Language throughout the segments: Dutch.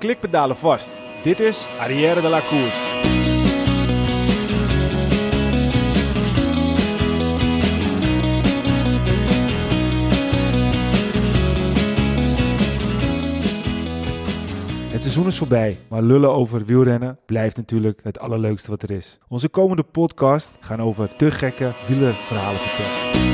klikpedalen vast. Dit is Arrière de la Course. Het seizoen is voorbij, maar lullen over wielrennen blijft natuurlijk het allerleukste wat er is. Onze komende podcast gaan over te gekke wielerverhalen vertellen.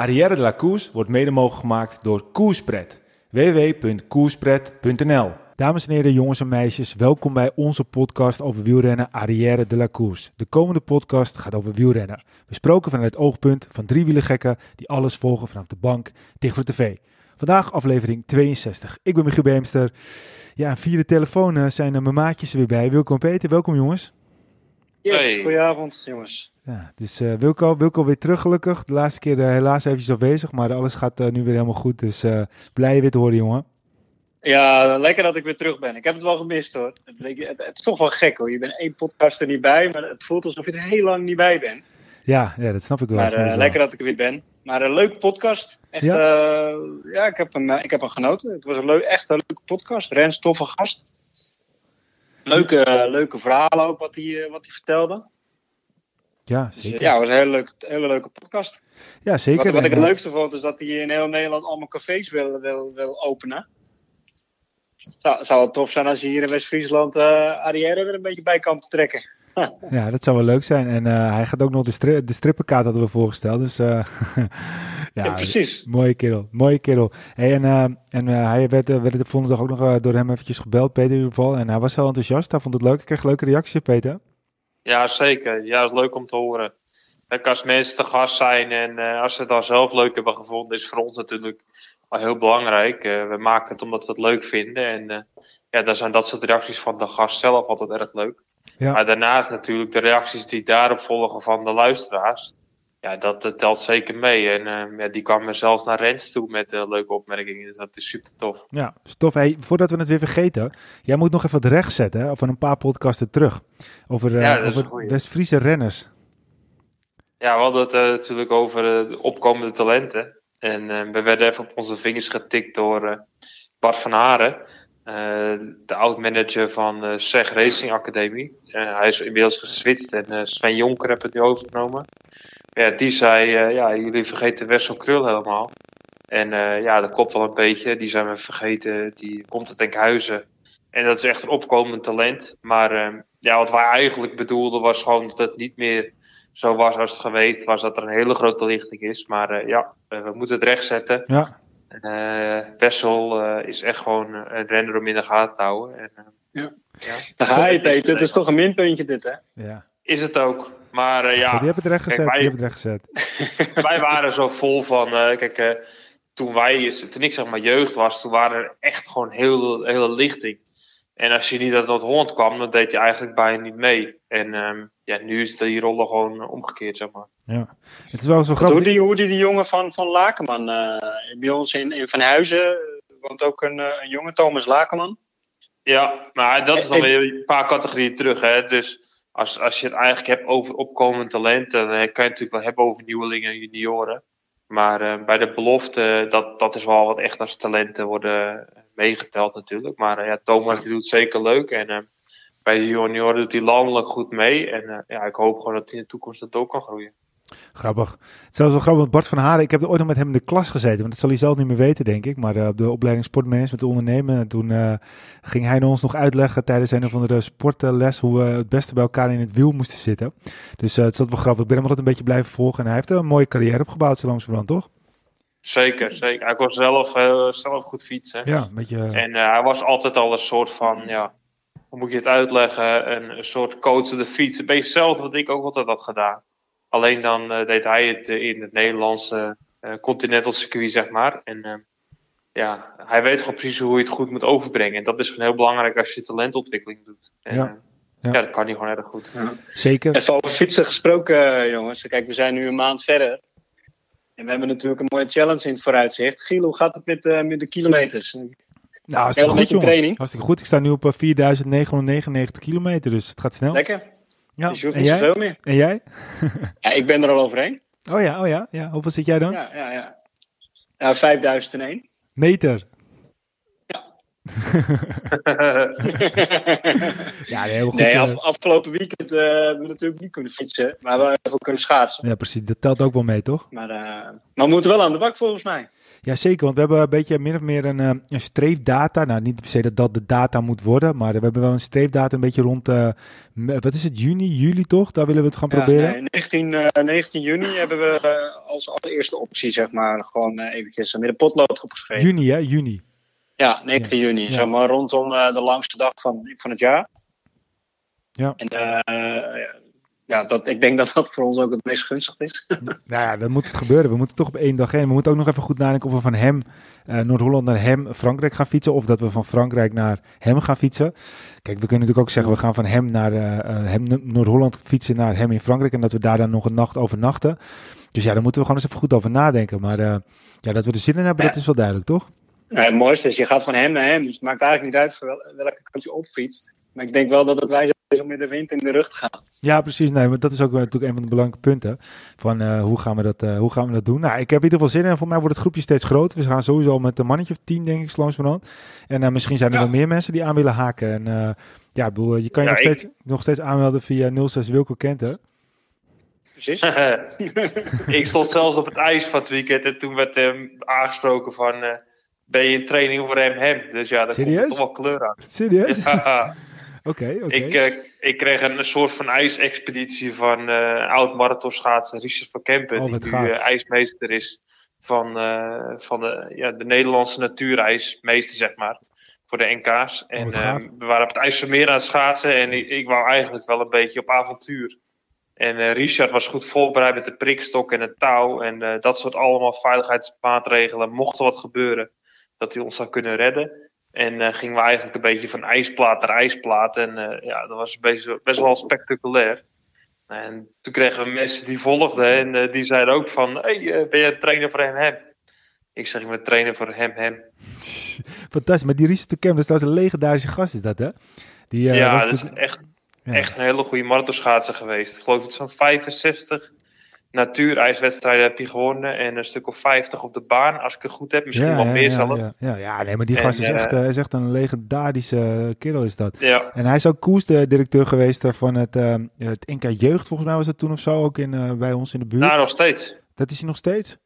Arrière de la Course wordt mede mogelijk gemaakt door Koerspret. www.koerspret.nl Dames en heren, jongens en meisjes, welkom bij onze podcast over wielrennen Arrière de la. De komende podcast gaat over wielrennen. Besproken vanuit het oogpunt van drie wielergekken die alles volgen vanaf de bank tegen voor tv. Vandaag aflevering 62. Ik ben Michiel Beemster. Ja, via de telefoon eh, zijn mijn maatjes er weer bij. Wilco en Peter, welkom jongens. Yes, Hey. goedenavond jongens. Ja, dus eh, Wilco, Wilco weer terug gelukkig. De laatste keer eh, helaas eventjes afwezig, maar alles gaat eh, nu weer helemaal goed. Dus eh, blij je weer te horen, jongen. Ja, lekker dat ik weer terug ben. Ik heb het wel gemist hoor. Het, het, het is toch wel gek hoor. Je bent één podcast er niet bij, maar het voelt alsof je er heel lang niet bij bent. Ja, ja dat snap ik wel. Maar snap ik wel. lekker dat ik er weer ben. Maar een leuke podcast. Echt, Ja? ja, ja ik, heb hem, ik heb hem genoten. Het was een leuk, echt een leuke podcast. Rens, toffe gast. Leuke, eh, leuke verhalen ook wat hij, eh, wat hij vertelde. Ja, Dus, zeker. eh, ja, het was een hele leuke, hele leuke podcast. ja, zeker. Wat, wat ik het leukste vond is dat hij in heel Nederland allemaal cafés wil, wil, wil openen. Zou, zou het tof zijn als je hier in West-Friesland eh Arrière er een beetje bij kan betrekken. Ja, dat zou wel leuk zijn. En hij gaat ook nog de, stri de strippenkaart hadden we voorgesteld. Dus ja, precies. mooie kerel. Mooie kerel. Hey, en eh, en eh, hij werd, eh, werd de volgende dag ook nog door hem eventjes gebeld, Peter in ieder geval. En hij was heel enthousiast. Hij vond het leuk. Ik kreeg leuke reacties, Peter. Ja, zeker. Ja, is leuk om te horen. Kijk, als mensen te gast zijn en als ze het dan zelf leuk hebben gevonden, is voor ons natuurlijk wel heel belangrijk. We maken het omdat we het leuk vinden. En ja, dan zijn dat soort reacties van de gast zelf altijd erg leuk. Ja. Maar daarnaast natuurlijk de reacties die daarop volgen van de luisteraars. Ja, dat, dat telt zeker mee. En eh, ja, die kwamen zelfs naar Rens toe met eh, leuke opmerkingen. Dus dat is super tof. Ja, stof. Hey, voordat we het weer vergeten. Jij moet nog even wat recht zetten. Hè, van een paar podcasten terug. Over, Ja, is over goeie. West-Friese renners. Ja, we hadden het natuurlijk over de opkomende talenten. En we werden even op onze vingers getikt door Bart van Haren, de oud-manager van SEG Racing Academie. Hij is inmiddels geswitcht en Sven Jonker heeft het nu overgenomen. Ja, die zei, eh, ja, jullie vergeten Wessel Krul helemaal. En eh, ja, dat klopt wel een beetje. Die zijn we vergeten. Die komt uit Enkhuizen. En dat is echt een opkomend talent. Maar eh, ja, wat wij eigenlijk bedoelden was gewoon dat het niet meer zo was als het geweest was, dat er een hele grote lichting is. Maar eh, ja, we moeten het rechtzetten. Ja, Eh Wessel eh, is echt gewoon eh, een renner om in de gaten te houden. En, eh, Ja. ja. Ga je Peter, het is toch een minpuntje dit hè? ja. Is het ook. Maar eh, ja, die hebben het recht Kijk, gezet. wij- Die hebben het recht gezet. wij waren zo vol van. eh, kijk, eh, toen wij, toen ik zeg maar jeugd was, toen waren er echt gewoon heel hele lichting. En als je niet uit Noord-Holland kwam, dan deed je eigenlijk bijna niet mee. En ehm, ja, nu is die rollen gewoon omgekeerd, zeg maar. Ja. Het is wel zo Hoe grappig. die, hoe die, die jongen van, van Lakenman, eh, bij ons in, in Van Huizen, woont ook een, eh, een jongen, Thomas Lakenman. Ja, maar dat is dan weer een paar categorieën terug. Hè? Dus als, als je het eigenlijk hebt over opkomend talent, dan kan je het natuurlijk wel hebben over nieuwelingen en junioren. Maar eh, bij de belofte, dat, dat is wel wat echt als talenten worden meegeteld natuurlijk. Maar eh, ja, Thomas die doet zeker leuk. En eh, bij de junioren doet hij landelijk goed mee. En ja, ik hoop gewoon dat hij in de toekomst dat ook kan groeien. Grappig. Het is zelfs wel grappig, want Bart van Haren, ik heb er ooit nog met hem in de klas gezeten, want dat zal hij zelf niet meer weten, denk ik. Maar eh, op de opleiding sportmanagement ondernemen, en toen eh, ging hij ons nog uitleggen tijdens een of andere sportles hoe we het beste bij elkaar in het wiel moesten zitten. Dus eh, het is altijd wel grappig. Ik ben hem altijd een beetje blijven volgen en hij heeft een mooie carrière opgebouwd, zo langzamerhand, toch? Zeker, zeker. Hij kon zelf, zelf goed fietsen. Ja, een beetje... En hij was altijd al een soort van, ja, hoe moet je het uitleggen? Een, soort coach de fiets. Een beetje hetzelfde wat ik ook altijd had gedaan. Alleen dan eh, deed hij het eh, in het Nederlandse eh, continental circuit, zeg maar. En eh, ja, hij weet gewoon precies hoe je het goed moet overbrengen. En dat is gewoon heel belangrijk als je talentontwikkeling doet. En, Ja. Ja. ja. dat kan hij gewoon erg goed. Zeker. Even over fietsen gesproken, jongens. Kijk, we zijn nu een maand verder. En we hebben natuurlijk een mooie challenge in het vooruitzicht. Giel, hoe gaat het met, eh, met de kilometers? Nou, hartstikke goed, jongen. training. Hartstikke goed. Ik sta nu op eh, 4999 kilometer, dus het gaat snel. Lekker. Ja. Dus je hoeft En niet jij? zoveel meer. En jij? Ja, ik ben er al overheen. Oh ja, oh ja. ja. Hoeveel zit jij dan? Ja, ja, ja. Ja, 5001. Meter. Ja. Ja, nee, heel goed. nee, eh, af- afgelopen weekend eh, hebben we natuurlijk niet kunnen fietsen. Maar we hebben wel kunnen schaatsen. Ja, precies. Dat telt ook wel mee, toch? Maar, eh, maar we moeten wel aan de bak volgens mij. Ja, zeker. Want we hebben een beetje min of meer een, eh, een streefdata. Nou, niet per se dat dat de data moet worden. Maar we hebben wel een streefdata een beetje rond... eh, wat is het? Juni, juli toch? Daar willen we het gaan Ja, proberen. nee, 19, eh, 19 juni hebben we eh, als allereerste optie, zeg maar, gewoon eh, eventjes een potlood opgeschreven. Juni, hè? Juni. Ja, 19 juni. Ja. Zeg maar rondom eh, de langste dag van, van het jaar. Ja. En eh, ja, dat, ik denk dat dat voor ons ook het meest gunstig is. Nou ja, dan moet het gebeuren. We moeten toch op één dag heen. We moeten ook nog even goed nadenken of we van hem, eh, Noord-Holland naar hem, Frankrijk gaan fietsen. Of dat we van Frankrijk naar hem gaan fietsen. Kijk, we kunnen natuurlijk ook zeggen, we gaan van hem naar eh, eh, hem Noord-Holland fietsen naar hem in Frankrijk. En dat we daar dan nog een nacht overnachten. Dus ja, daar moeten we gewoon eens even goed over nadenken. Maar ja, dat we er zin in hebben, Ja. dat is wel duidelijk, toch? Het mooiste is, je gaat van hem naar hem. Dus het maakt eigenlijk niet uit voor wel- welke kant je opfietst. Maar ik denk wel dat het wijs is om met de wind in de rug te gaan. Ja, precies. Nee, maar dat is ook wel natuurlijk een van de belangrijke punten. Van eh, hoe, gaan we dat, eh, hoe gaan we dat doen? Nou, ik heb in ieder geval zin in. Voor mij wordt het groepje steeds groter. We gaan sowieso met een mannetje of tien, denk ik, langzamerhand. En eh, misschien zijn er Ja. wel meer mensen die aan willen haken. En eh, ja, ik bedoel, je kan je Ja, nog, ik- steeds, nog steeds aanmelden via 06 Wilco Kenten. Precies. ik stond zelfs op het ijs van het weekend en toen werd hem aangesproken van... eh, ben je in training voor hem hem? Dus ja, daar komt Serieus? toch wel kleur aan. Serieus? Ja, Oké, oké. ik, eh, ik kreeg een soort van ijsexpeditie van eh oud marathonschaatser Richard van Kempen. Oh, die nu eh, ijsmeester is van, van de, ja, de Nederlandse natuurijsmeester, zeg maar. Voor de NK's. En gaaf. eh, we waren op het IJsselmeer aan het schaatsen. En ik, ik wou eigenlijk wel een beetje op avontuur. En Richard was goed voorbereid met de prikstok en het touw. En dat soort allemaal veiligheidsmaatregelen. Mocht er wat gebeuren, dat hij ons zou kunnen redden. En eh, gingen we eigenlijk een beetje van ijsplaat naar ijsplaat. En eh, ja, dat was best, best wel spectaculair. En toen kregen we mensen die volgden. En eh, die zeiden ook van, hey, ben je trainer voor hem hem? Ik zeg, ik ben trainer voor hem hem. Fantastisch. Maar die Richard dat is trouwens een legendarische gast, is dat, hè? Die, ja, was dat is echt, ja. echt een hele goede marathonschaatser geweest. Ik geloof dat zo'n 65 natuurijswedstrijden heb je gewonnen. En een stuk of 50 op de baan, als ik het goed heb. Misschien ja, wel ja, meer ja, zelfs. Ja, ja, ja, nee, maar die En, gast is echt, eh, eh, is echt een legendarische kerel, is dat. Ja, En hij is ook koersdirecteur geweest eh, van het, eh, het NK Jeugd, volgens mij was dat toen of zo, ook in, eh, bij ons in de buurt. nou nog steeds. Dat is hij nog steeds?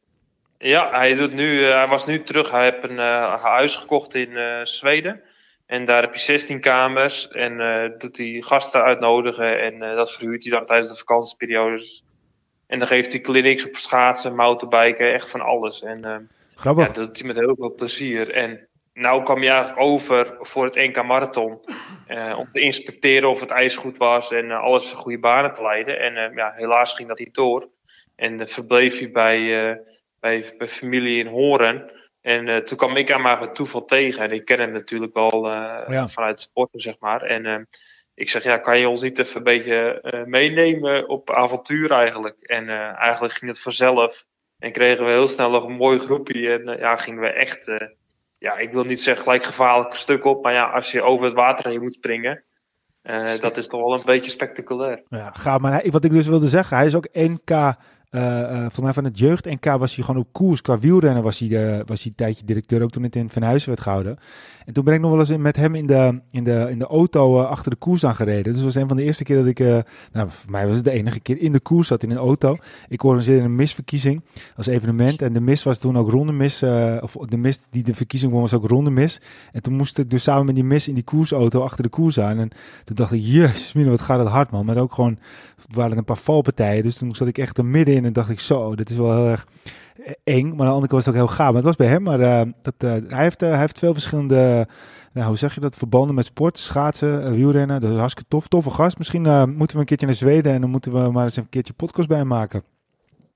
Ja, hij, doet nu, eh, hij was nu terug. Hij heeft een eh, huis gekocht in eh, Zweden. En daar heb je 16 kamers. En eh, doet hij gasten uitnodigen. En eh, dat verhuurt hij dan tijdens de vakantieperiodes. En dan geeft hij clinics op schaatsen, mountainbiken, echt van alles. En eh, Grappig. ja, dat doet hij met heel veel plezier. En nou kwam je eigenlijk over voor het NK Marathon. eh, om te inspecteren of het ijs goed was en eh, alles goede banen te leiden. En eh, ja, helaas ging dat niet door. En uh, verbleef hij bij, bij, bij familie in Horen. En toen kwam ik hem maar met toeval tegen. En ik ken hem natuurlijk wel ja. vanuit sporten, zeg maar. En uh, ik zeg, ja, kan je ons niet even een beetje uh, meenemen op avontuur eigenlijk? En uh, eigenlijk ging het vanzelf. En kregen we heel snel nog een mooi groepje. En uh, ja, gingen we echt, ja, ik wil niet zeggen gelijk gevaarlijk stuk op. Maar ja, als je over het water heen moet springen. Dat is toch wel een beetje spectaculair. Ja, gaaf. Maar hij, wat ik dus wilde zeggen, hij is ook NK Uh, uh, volgens mij van het jeugd NK was hij gewoon op koers. Qua wielrennen was hij, uh, was hij een tijdje directeur, ook toen het in Van Huizen werd gehouden. En toen ben ik nog wel eens in, met hem in de, in de, in de auto achter de koers aangereden. Dus dat was een van de eerste keer dat ik, nou voor mij was het de enige keer, in de koers zat in een auto. Ik organiseerde een misverkiezing als evenement. En de mis was toen ook ronde mis, of de mis die de verkiezing was ook ronde mis. En toen moest ik dus samen met die mis in die koersauto achter de koers aan. En toen dacht ik, jezus, wat gaat het hard man. Maar ook gewoon, er waren een paar valpartijen. Dus toen zat ik echt er middenin en dacht ik, zo, dit is wel heel erg eng. Maar aan de andere kant was het ook heel gaaf. Maar het was bij hem, maar uh, dat, uh, hij, heeft, uh, hij heeft veel verschillende, nou, hoe zeg je dat, verbanden met sport, schaatsen, wielrennen. Dat is hartstikke tof, toffe gast. Misschien moeten we een keertje naar Zweden en dan moeten we maar eens een keertje podcast bij maken.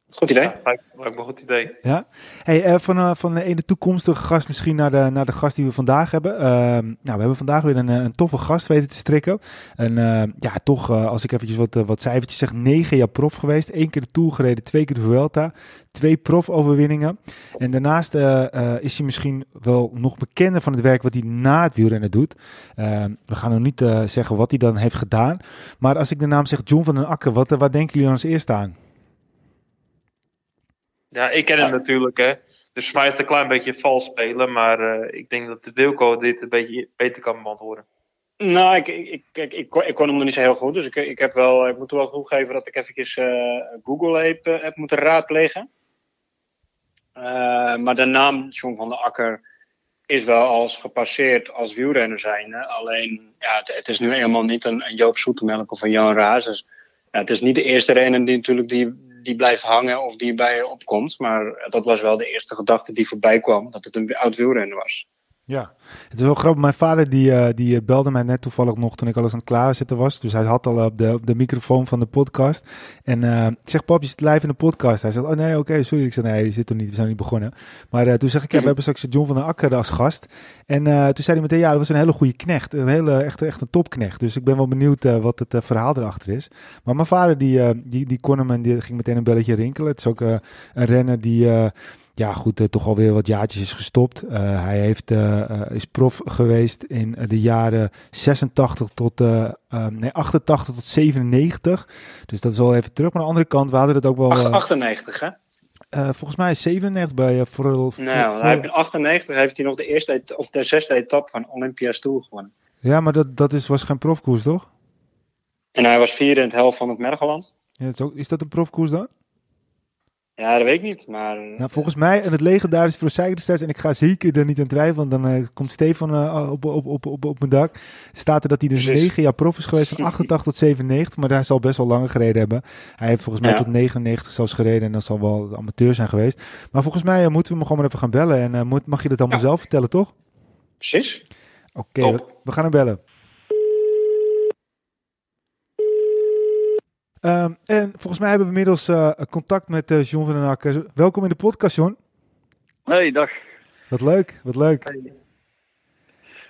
Goed idee. Ja, lijkt, lijkt me een goed idee. Ja. Hey, eh, van, eh, van de ene toekomstige gast misschien naar de, naar de gast die we vandaag hebben. Ehm, nou, we hebben vandaag weer een, eh, een toffe gast weten te strikken. En eh, ja, toch, eh, als ik eventjes wat, eh, wat cijfertjes zeg, negen jaar prof geweest. Eén keer de Tour gereden, twee keer de Vuelta. Twee profoverwinningen. En daarnaast eh, eh, is hij misschien wel nog bekender van het werk wat hij na het wielrennen doet. Ehm, we gaan nog niet eh, zeggen wat hij dan heeft gedaan. Maar als ik de naam zeg John van den Akker, wat, eh, wat denken jullie dan als eerste aan? Ja, ik ken hem natuurlijk, hè. Dus voor mij is het een klein beetje vals spelen. Maar eh, ik denk dat de Wilco dit een beetje beter kan beantwoorden. Nou, ik, ik, ik, ik, kon, ik kon hem nog niet zo heel goed. Dus ik, ik, heb wel, ik moet wel toegeven dat ik eventjes eh, Google heb, eh, heb moeten raadplegen. Maar de naam John van der Akker is wel als gepasseerd als wielrenner zijn. Alleen, ja, het, het is nu eenmaal niet een, een Joop Zoetemelk of een Jan Raas. Dus, ja, het is niet de eerste renner die natuurlijk die, die blijft hangen of die bij je opkomt. Maar dat was wel de eerste gedachte die voorbij kwam. Dat het een oud wielrenner was. Ja, het is wel grappig. Mijn vader die, eh, die eh, belde mij net toevallig nog toen ik alles aan het klaarzetten was. Dus hij had al op de, op de microfoon van de podcast. En eh, ik zeg, pap, je zit live in de podcast. Hij zegt, oh nee, oké, sorry. Ik zeg, nee, je zit er niet, we zijn niet begonnen. Maar toen zeg ik, ja, we hebben straks John van der Akker als gast. En toen zei hij meteen, ja, dat was een hele goede knecht. Een hele, echt, echt een topknecht. Dus ik ben wel benieuwd wat het verhaal erachter is. Maar mijn vader die, die, die kon hem en die ging meteen een belletje rinkelen. Het is ook een renner die... ja, goed, eh, toch alweer wat jaartjes is gestopt. Eh, hij heeft, eh, is prof geweest in de jaren 86 tot, eh, eh, nee, 88 tot 97. Dus dat is wel even terug. Maar aan de andere kant, we hadden het ook wel... Ach- eh, 98, hè? volgens mij is 97 bij uh, voor, Nou, voor- hij heeft in 98 heeft hij nog de eerste of de zesde etappe van Olympia's Tour gewonnen. Ja, maar dat, dat is, was geen profkoers, toch? En hij was vierde in het helft van het Mergeland. Ja, dat is, ook, is dat een profkoers dan? Ja, dat weet ik niet. Maar Nou, volgens mij, en het legendarische Pro Cycling destijds, en ik ga zeker er niet aan twijfelen, want dan eh, komt Stefan eh, op, op, op, op, op mijn dak. Staat er dat hij dus Precies. negen jaar prof is geweest, van 88 tot 97, maar hij zal best wel langer gereden hebben. Hij heeft volgens mij Ja. tot 99 zelfs gereden en dat zal wel amateur zijn geweest. Maar volgens mij eh, moeten we hem gewoon maar even gaan bellen en eh, moet, mag je dat allemaal Ja. zelf vertellen, toch? precies. Oké, we gaan hem bellen. Ehm, en volgens mij hebben we inmiddels eh, contact met eh, John van den Akker. Welkom in de podcast, John. Hey, dag. Wat leuk, wat leuk.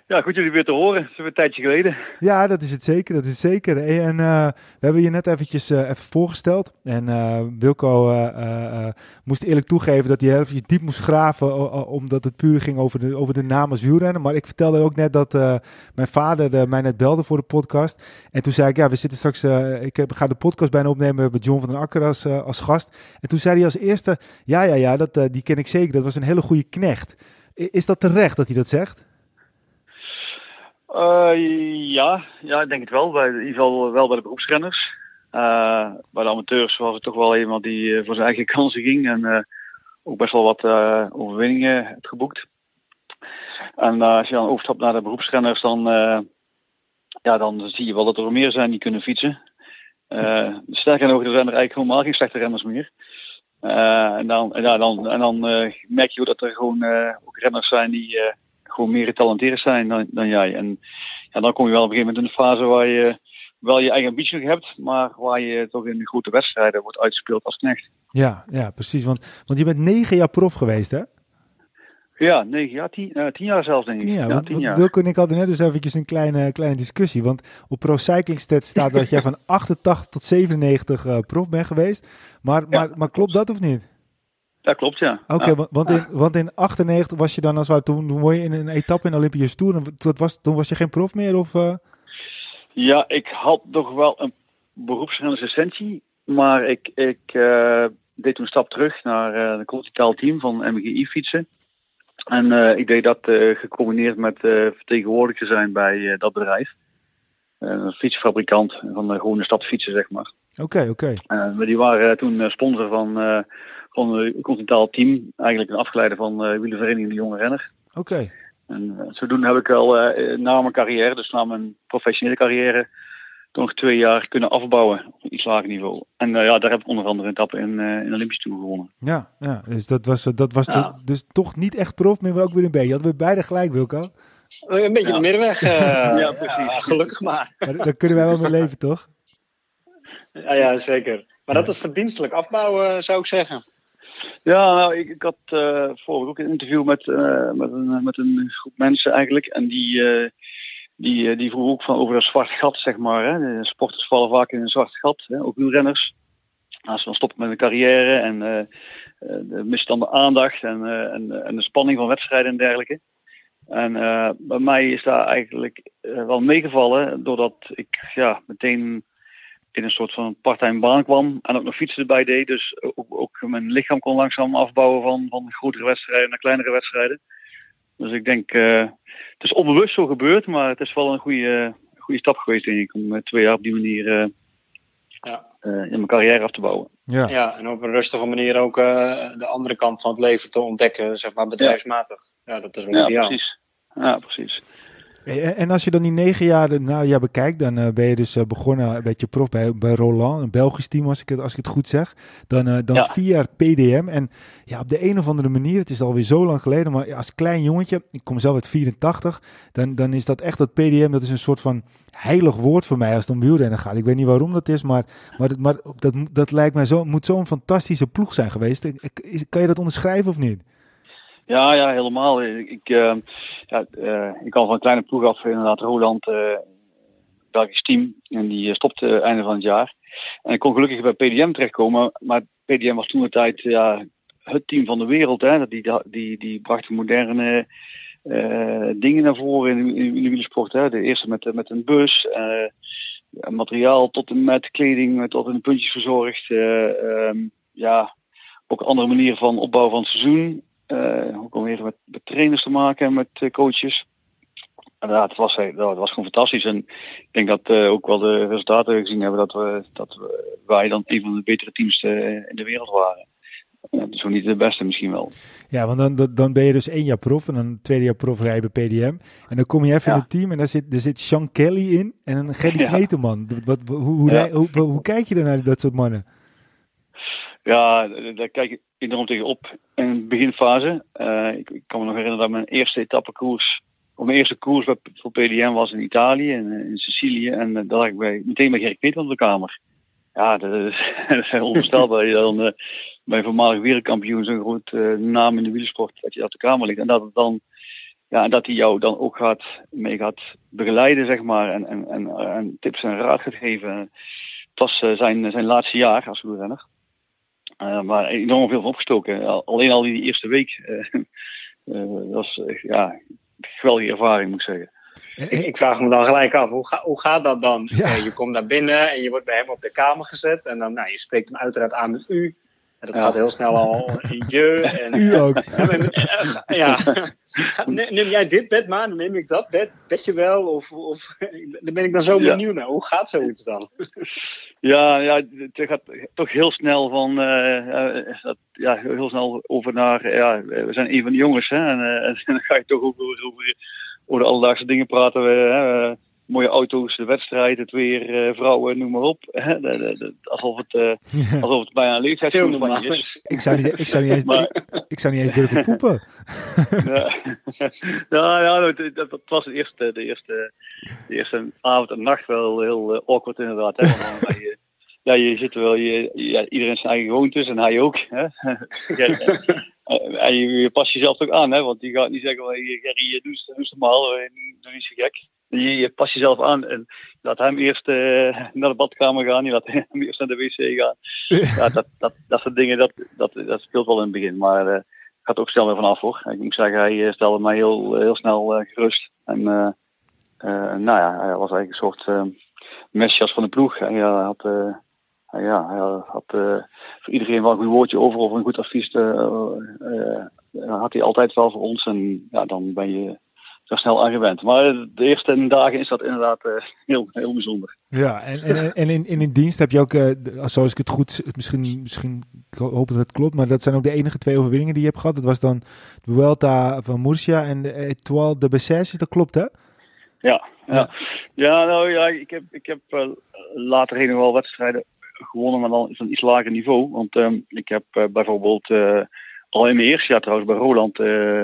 Ja, goed jullie weer te horen. Dat is een tijdje geleden. Ja, dat is het zeker. Dat is zeker. En eh, we hebben je net eventjes eh, even voorgesteld. En eh, Wilco moest eerlijk toegeven dat hij eventjes diep moest graven. omdat het puur ging over de, over de naam als. Maar ik vertelde ook net dat mijn vader mij net belde voor de podcast. En toen zei ik, ja, we zitten straks... ik ga de podcast bijna opnemen. Hebben John van den Akker als, als gast. En toen zei hij als eerste... Ja, ja, ja, dat, die ken ik zeker. Dat was een hele goede knecht. Is dat terecht dat hij dat zegt? Eh, ja, ja, ik denk het wel. Bij, in ieder geval wel bij de beroepsrenners. Eh, bij de amateurs was het toch wel iemand die eh, voor zijn eigen kansen ging. En eh, ook best wel wat eh, overwinningen heeft geboekt. En eh, als je dan overstapt naar de beroepsrenners, dan, eh, ja, dan zie je wel dat er meer zijn die kunnen fietsen. Eh sterker nog, er zijn er eigenlijk helemaal geen slechte renners meer. Eh, en dan, en dan, en dan eh, merk je dat er gewoon eh, ook renners zijn die eh, gewoon meer getalenteerd zijn dan, dan jij. En ja, dan kom je wel op een gegeven moment in een fase waar je wel je eigen ambitie hebt, maar waar je toch in de grote wedstrijden wordt uitgespeeld als knecht. Ja, ja, precies. Want, want je bent negen jaar prof geweest, hè? Ja, negen jaar, tien, eh, tien jaar zelfs denk ik. Tien jaar. ja, want, tien jaar. Wilco en ik hadden net dus eventjes een kleine, kleine discussie. Want op Pro Cycling Stats staat dat jij van 88 tot 97 eh, prof bent geweest. Maar, maar, maar klopt dat of niet? Dat klopt, ja. Oké, Ja. want, in, want in 98 was je dan als ware, toen, toen won je in een etappe in de Olympische Tour. En dat was, toen was je geen prof meer? Of, eh? Ja, ik had nog wel een beroepsrennersessentie, maar ik, ik eh, deed toen een stap terug naar een continentaal team van MGI fietsen. En eh, ik deed dat gecombineerd met vertegenwoordiger zijn bij dat bedrijf. Een fietsfabrikant van de gewone stadfietsen, zeg maar. Oké, oké. Maar die waren toen sponsor van, van een continentaal team. Eigenlijk een afgeleide van eh wielervereniging De Jonge Renner. Oké. En eh, zodoende heb ik al eh, na mijn carrière, dus na mijn professionele carrière, toch nog twee jaar kunnen afbouwen op een iets lager niveau. En eh, ja, daar heb ik onder andere een etappe in, eh in Olympisch Tour gewonnen. Ja, ja, dus dat was, eh, dat was Ja. de- dus toch niet echt prof, maar ook weer een beetje. Hadden we beide gelijk, Wilco? Een beetje Ja. de middenweg. eh, Ja, ja, precies. gelukkig maar. Maar daar kunnen wij wel mee leven, toch? Ja, ja zeker. Maar dat is verdienstelijk afbouwen, zou ik zeggen. Ja, nou, ik, ik had uh, vorige ook een interview met, uh, met, een, met een groep mensen eigenlijk. En die, uh, die, die vroeg ook van over dat zwart gat, zeg maar. Hè. De sporters vallen vaak in een zwart gat, hè. ook wielrenners. Als ze dan stoppen met een carrière en uh, mist de aandacht en, en, en, de spanning van wedstrijden en dergelijke. En bij mij is daar eigenlijk wel meegevallen doordat ik ja, meteen in een soort van parttime baan kwam en ook nog fietsen erbij deed. Dus ook, ook, mijn lichaam kon langzaam afbouwen van, van grotere wedstrijden naar kleinere wedstrijden. Dus ik denk, uh, het is onbewust zo gebeurd, maar het is wel een goede, goede stap geweest denk ik, om twee jaar op die manier uh, ja. uh, in mijn carrière af te bouwen. Ja. ja, en op een rustige manier ook de andere kant van het leven te ontdekken, zeg maar bedrijfsmatig. Ja, ja dat is wel ja, ideaal. Precies. Ja, precies. En als je dan die negen jaar nou, ja, bekijkt, dan uh, ben je dus uh, begonnen een beetje prof bij, bij Roland, een Belgisch team als ik het, als ik het goed zeg. Dan, uh, dan ja. vier jaar PDM. En ja, op de een of andere manier, het is alweer zo lang geleden, maar als klein jongetje, ik kom zelf uit 84, dan, dan is dat echt dat PDM, dat is een soort van heilig woord voor mij als het om wielrennen gaat. Ik weet niet waarom dat is, maar, maar, maar dat, dat lijkt mij zo, moet zo'n fantastische ploeg zijn geweest. Kan je dat onderschrijven of niet? Ja, ja, helemaal. Ik, uh, ja, uh, ik kwam van een kleine ploeg af, inderdaad, Roland, uh, Belgisch team. En die stopte einde van het jaar. En ik kon gelukkig bij PDM terechtkomen. Maar PDM was toen de tijd het team van de wereld. Hè. Die, die, die bracht moderne dingen naar voren in, de wielersport. Hè. De eerste met, met een bus. Materiaal tot en met kleding, tot in puntjes verzorgd. Um, ja, ook andere manieren van opbouw van het seizoen. Uh, ook alweer met, met trainers te maken en met uh, coaches. En ja, het was, dat was gewoon fantastisch. En ik denk dat uh, ook wel de resultaten gezien hebben dat, we, dat we, wij dan een van de betere teams in de wereld waren. Ja, dus niet de beste misschien wel. Ja, want dan, dan ben je dus één jaar prof en dan tweede jaar prof rijden bij PDM. En dan kom je even ja. in het team en daar zit, er zit Sean Kelly in en een Gerry ja. Kneteman. Wat, hoe, hoe, hoe, hoe, kijk je dan naar dat soort mannen? Ja, daar kijk ik enorm tegen op in de beginfase. Uh, ik, kan me nog herinneren dat mijn eerste etappekoers, of mijn eerste koers bij, voor PDM was in Italië, in, in Sicilië. En uh, daar lag ik bij, meteen bij Gerrit Peter op de kamer. Ja, dat is, dat onvoorstelbaar. je dan uh, bij een voormalig wereldkampioen zo'n groot naam in de wielersport, dat je op de kamer ligt. En dat het dan ja, en dat hij jou dan ook gaat, mee gaat begeleiden, zeg maar, en, en, en, en tips en raad gaat geven. Het was zijn, zijn laatste jaar als wielrenner. Uh, maar enorm veel van opgestoken. Alleen al die eerste week. Uh, uh, dat was ja, een geweldige ervaring, moet ik zeggen. Ik, ik, vraag me dan gelijk af, hoe, ga, hoe gaat dat dan? Ja. je komt naar binnen en je wordt bij hem op de kamer gezet. En dan, nou, je spreekt hem uiteraard aan met u. En dat ja. gaat heel snel al in je. En, u ook. Ja, neem jij dit bed maar, dan neem ik dat bed, bedje wel. Of, of, dan ben ik dan zo benieuwd naar. Hoe gaat zoiets dan? Ja, ja, het gaat toch heel snel van, uh, ja, heel snel over naar, ja, we zijn een van de jongens, hè, en, uh, en dan ga je toch ook over, over, over de alledaagse dingen praten. We, hè, mooie auto's, de wedstrijd, het weer, uh, vrouwen, noem maar op. Hè, de, de, de, alsof, het, uh, alsof het bijna een leeftijdsgroep is. Ik zou niet, ik zou niet, eens, maar, ik zou niet eens durven poepen. ja, ja, ja dat, dat, was de eerste, de, eerste, de eerste avond en nacht wel heel uh, awkward inderdaad. Hè, je, ja, je zit wel, je, ja, iedereen zijn eigen gewoontes en hij ook. Hè. en je, je past jezelf ook aan, hè, want die gaat niet zeggen, Gerry, doe eens normaal, doe niet zo gek je, je pas jezelf aan en laat hem eerst uh, naar de badkamer gaan, je laat hem eerst naar de wc gaan. ja, dat, dat, dat soort dingen, dat, dat, dat speelt wel in het begin, maar uh, gaat ook snel weer vanaf hoor. Ik moet zeggen, hij stelde mij heel, heel snel uh, gerust. En nou ja, hij was eigenlijk een soort messias van de ploeg. Hij had, ja, hij had voor iedereen wel een goed woordje over of een goed advies. had hij altijd wel voor ons en ja, dan ben je zo snel aan gewend. Maar de eerste dagen is dat inderdaad uh, heel, heel bijzonder. Ja, en, en, en in, in, in dienst heb je ook, uh, zoals ik het goed, misschien, misschien ik hoop dat het klopt, maar dat zijn ook de enige twee overwinningen die je hebt gehad. Dat was dan de Vuelta van Murcia en de Etoile de Bessèges, dat klopt hè? Ja, ja. ja nou ja, ik heb, ik heb uh, later heen nog wel wedstrijden gewonnen, maar dan is een iets lager niveau. Want um, ik heb bijvoorbeeld al in mijn eerste jaar trouwens bij Roland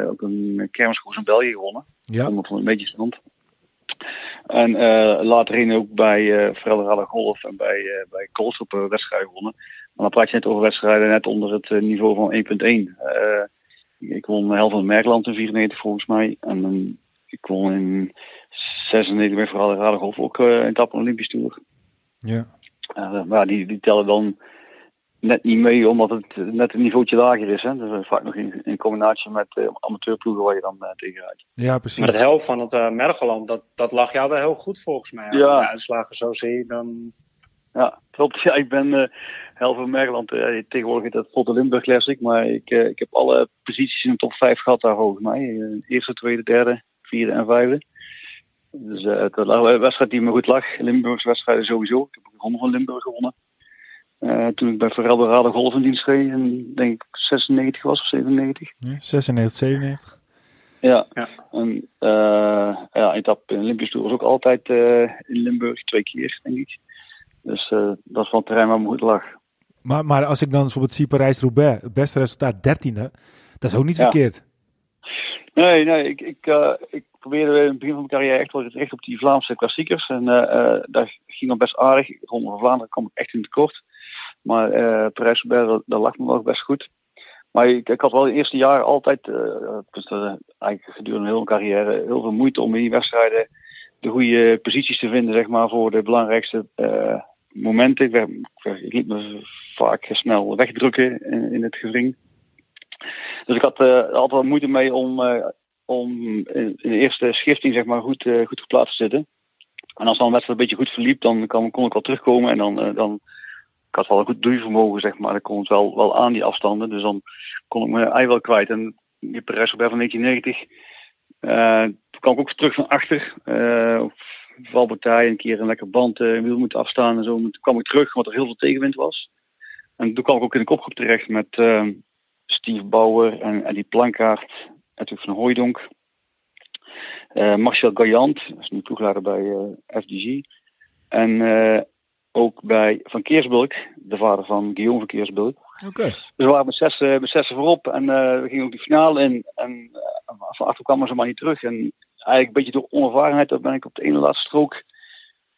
ook een kermiskoers in België gewonnen. Ja. 100 meter stand. En later in ook bij uh, Golf en bij, uh, bij Koolstroop wedstrijden gewonnen. Maar dan praat je net over wedstrijden net onder het niveau van 1.1. ik won de helft van Merkland in 94 volgens mij. En ik won in 96 bij Frederale Golf ook in het Olympisch Tour. Ja. maar die, die tellen dan net niet mee, omdat het net een niveautje lager is. Hè? Dus vaak nog in, in combinatie met uh, amateurploegen waar je dan uh, tegenuit. Ja, precies. Maar het helft van het uh, Mergeland, dat, dat lag jou wel heel goed volgens mij. Als de uitslagen zo zie dan... Ja, klopt. Ja, ik ben uh, helft van Mergeland. tegenwoordig het Volte Limburg Classic, maar ik, ik heb alle posities in de top 5 gehad daar volgens mij. eerste, tweede, derde, vierde en vijfde. Dus het was een wedstrijd die me goed lag. Limburgs wedstrijden sowieso. Ik heb de ronde van Limburg gewonnen. Uh, toen ik bij Verelderade Golf in dienst reed, en denk ik 96 was of 97. Ja, 96, 97. Ja, ja. en uh, ja, etappe in Olympisch Tour was ook altijd uh, in Limburg, twee keer denk ik. Dus dat is wel het terrein waar me goed lag. Maar, maar als ik dan bijvoorbeeld zie Parijs-Roubaix, het beste resultaat 13e, dat is ook niet verkeerd. Nee, nee, ik, ik, ik probeerde in het begin van mijn carrière echt wel gericht op die Vlaamse klassiekers. En daar ging het best aardig. Rond van Vlaanderen kwam ik echt in tekort. Maar uh, Parijs-Roubaix, dat lag me wel best goed. Maar ik, ik had wel de eerste jaren altijd, uh, dus, uh, eigenlijk gedurende heel mijn carrière, heel veel moeite om in die wedstrijden de goede posities te vinden, zeg maar, voor de belangrijkste uh, momenten. Ik, ik, liet me vaak snel wegdrukken in, het gewring. Dus ik had altijd moeite mee om, om in de eerste schifting, zeg maar, goed, goed geplaatst te zitten. En als dan een wedstrijd een beetje goed verliep, dan kon, ik wel terugkomen en dan, dan ik had wel een goed duurvermogen, zeg maar. Ik kon het wel, wel aan die afstanden. Dus dan kon ik me ei wel kwijt. En die Parijs van 1990, uh, toen kwam ik ook terug van achter. Uh, valpartij, een keer een lekker band, uh, wiel moeten afstaan en zo. toen kwam ik terug, omdat er heel veel tegenwind was. En toen kwam ik ook in de kopgroep terecht met Steve Bauer en Eddie Plankaart. Natuurlijk van Hooydonk. Uh, Marcel Gaillant, dat is nu toegeladen bij uh, FDG. En ook bij Van Keersbulk, de vader van Guillaume van Keersbulk. Oké. Dus we waren met zes, met zes voorop en uh, we gingen ook die finale in. En uh, van achter kwamen ze maar niet terug. En eigenlijk een beetje door onervarenheid, dan ben ik op de ene laatste strook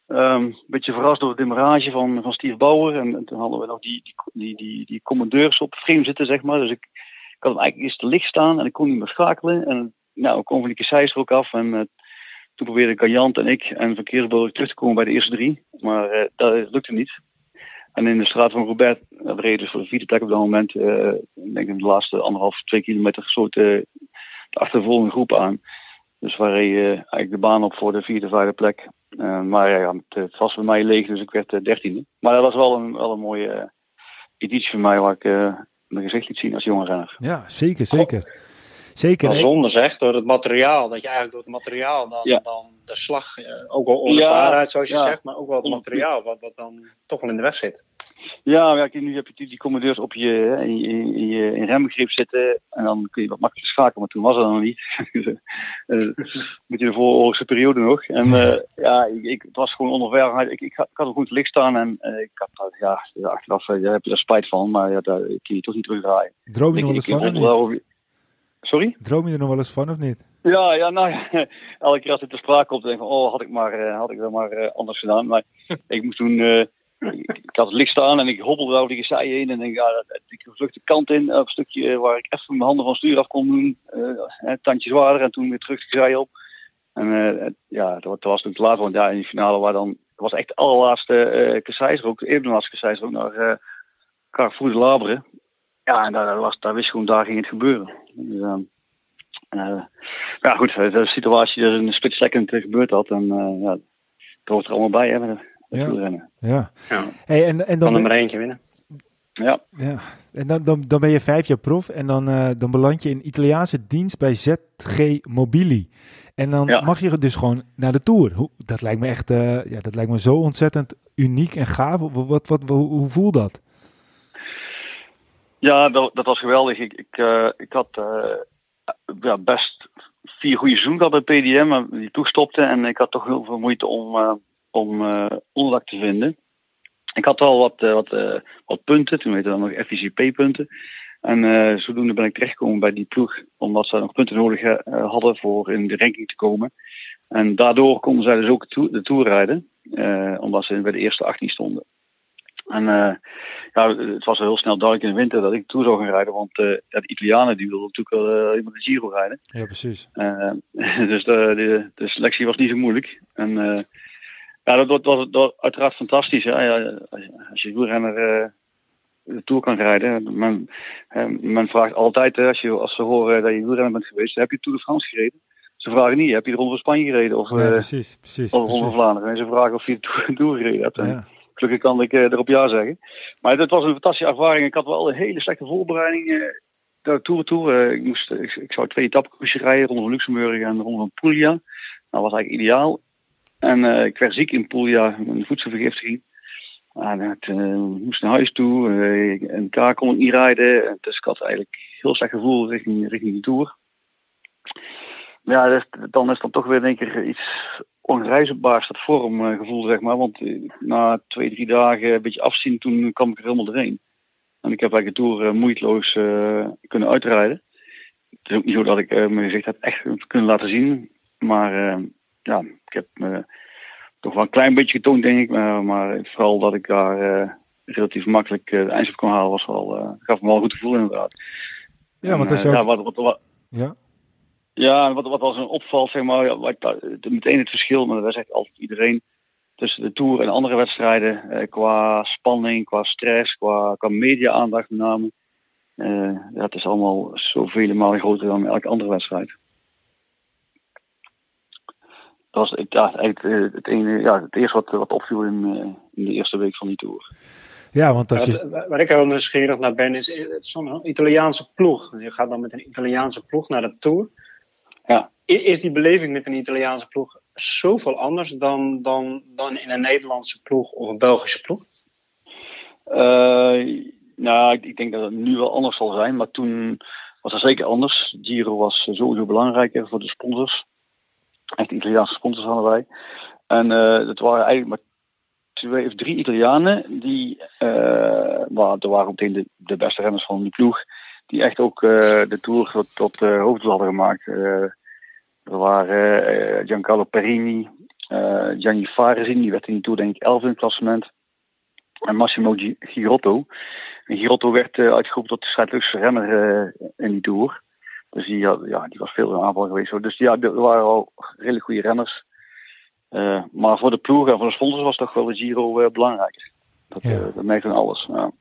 um, een beetje verrast door de demarrage van, van Steve Bauer. En, en, toen hadden we nog die, die, die, die, die commandeurs op frame zitten, zeg maar. Dus ik had hem eigenlijk eerst te licht staan en ik kon niet meer schakelen. En nou, ik kwam van die kasseis er ook af en uh, toen probeerde Kajant en ik en Verkeersburg terug te komen bij de eerste drie. Maar uh, dat lukte niet. En in de straat van Robert, dat reden dus voor de vierde plek op dat moment. Uh, ik denk in de laatste anderhalf, twee kilometer uh, de achtervolgende groep aan. Dus waar uh, eigenlijk de baan op voor de vierde, vijfde plek. maar ja, het was bij mij leeg, dus ik werd dertiende. maar dat was wel een, wel een mooie editie voor mij waar ik mijn gezicht liet zien als jonge renner. Ja, zeker, zeker. Zeker. Wel zonde zeg, door het materiaal. Dat je eigenlijk door het materiaal dan, dan de slag, eh, ook wel onervarenheid zoals je ja. zegt, maar ook wel het materiaal wat, wat dan toch wel in de weg zit. Ja, ja nu heb je die, die commandeurs op je, in, in, in, je in rembegrip zitten en dan kun je wat makkelijker schakelen, maar toen was dat nog niet. uh, moet je de vooroorlogse periode nog. En uh, ja, ik, ik, het was gewoon onervarenheid. Ik, ik, ik had er goed licht staan en uh, ik had ja, achteraf, daar heb je er spijt van, maar ja, daar kun je toch niet terugdraaien. Droom je nog van? Sorry? Droom je er nog wel eens van of niet? Ja, ja nou ja, elke keer als het te sprake komt, denk ik van, oh, had ik, maar, uh, had ik dat maar uh, anders gedaan. Maar ik moest toen, uh, ik, ik, had het licht staan en ik hobbelde over die gezij heen en denk, ja, ik vlucht de kant in, op een stukje waar ik even mijn handen van stuur af kon doen, tandjes zwaarder en toen weer terug de gezij op. En ja, dat, dat, was natuurlijk later, want ja, in die finale waar dan, dat was echt de allerlaatste uh, ook de eerste laatste ook naar uh, Carrefour de Labre. Ja, en daar, was, daar wist gewoon, daar ging het gebeuren. Dus, uh, ja, goed, de situatie er in een split second gebeurd had. En uh, ja, het hoort er allemaal bij, hè, met, ja. rennen. Ja. ja. Hey, en, en dan kan er maar eentje winnen. Ja. ja. En dan, dan, dan ben je vijf jaar prof en dan, uh, dan beland je in Italiaanse dienst bij ZG Mobili. En dan ja. mag je dus gewoon naar de Tour. Hoe, dat lijkt me echt uh, ja, dat lijkt me zo ontzettend uniek en gaaf. Wat, wat, wat, hoe, hoe voelt dat? Ja, dat, dat was geweldig. Ik, ik, uh, ik had uh, ja, best vier goede seizoenen gehad bij PDM, die toestopte. En ik had toch heel veel moeite om, uh, om onderdak te vinden. Ik had al wat, wat, wat punten, toen heette dat nog FICP-punten. En zodoende ben ik terechtgekomen bij die ploeg, omdat ze nog punten nodig hadden voor in de ranking te komen. En daardoor konden zij dus ook de Tour rijden, omdat ze bij de eerste 18 stonden. En ja, het was heel snel duidelijk in de winter dat ik toe zou gaan rijden. Want ja, de Italianen die wilden natuurlijk wel uh, de Giro rijden. Ja, precies. dus de, de, de, selectie was niet zo moeilijk. En ja, dat, dat was uiteraard fantastisch. Hè? Ja, als je wielrenner de Tour kan rijden. Men, men vraagt altijd, als, je, als ze horen dat je wielrenner bent geweest, heb je Tour de France gereden? Ze vragen niet, heb je de Ronde van Spanje gereden? Of, ja, precies, precies, of Ronde van Vlaanderen. En ze vragen of je de Tour, gereden hebt. Ja. Gelukkig kan ik uh, erop ja zeggen. Maar het was een fantastische ervaring. Ik had wel een hele slechte voorbereiding. Uh, de Tour Tour. Uh, ik, moest, ik, ik, zou twee etappekoersen rijden, Ronde van Luxemburg en Ronde van Puglia. Dat was eigenlijk ideaal. En ik werd ziek in Puglia, een voedselvergiftiging. En het moest naar huis toe. en daar kon ik niet rijden. Dus ik had eigenlijk heel slecht gevoel richting, richting de Tour. Ja, dus, dan is dan toch weer in één keer iets onreisbaars, dat vormgevoel, zeg maar. Want na twee, drie dagen een beetje afzien, toen kwam ik er helemaal doorheen. En ik heb eigenlijk de Tour moeiteloos uh, kunnen uitrijden. Het is ook niet zo dat ik uh, mijn gezicht heb echt kunnen laten zien. Maar uh, ja, ik heb me toch wel een klein beetje getoond, denk ik. Maar, maar vooral dat ik daar relatief makkelijk de eindstop kon halen, was wel, gaf me wel een goed gevoel inderdaad. Ja, want dat is ook... Ja, wat, wat, wat, ja? Ja, wat, wat als een opvalt, zeg maar, wat, meteen het verschil, maar dat zegt altijd iedereen, tussen de Tour en andere wedstrijden, eh, qua spanning, qua stress, qua, qua media-aandacht met name. Uh, ja, het is allemaal zoveel malen groter dan elke andere wedstrijd. Dat was ja, eigenlijk eh, het, ene, ja, het eerste wat, wat opviel in, in de eerste week van die Tour. Ja, want als je... Waar, waar ik heel nieuwsgierig naar ben, is zo'n Italiaanse ploeg. Je gaat dan met een Italiaanse ploeg naar de Tour. Ja. Is die beleving met een Italiaanse ploeg zoveel anders dan, dan, dan in een Nederlandse ploeg of een Belgische ploeg? Uh, nou, ik, denk dat het nu wel anders zal zijn, maar toen was het zeker anders. Giro was sowieso belangrijker voor de sponsors. Echt Italiaanse sponsors hadden wij. En uh, het waren eigenlijk maar twee of drie Italianen die, uh, maar er waren meteen de, de beste renners van die ploeg die echt ook uh, de Tour tot, tot uh, hoofddoel hadden gemaakt. Uh, er waren Giancarlo Perini, Gianni Faresi, die werd in die Tour denk ik 11 in het klassement. En Massimo Girotto. En Girotto werd uitgeroepen tot de strijdlustigste renner in die Tour. Dus die, ja, die was veel in aanval geweest. Dus ja, er waren al redelijk goede renners. maar voor de ploeg en voor de sponsors was toch wel de Giro belangrijker. Dat, ja. dat merkte alles. Ja.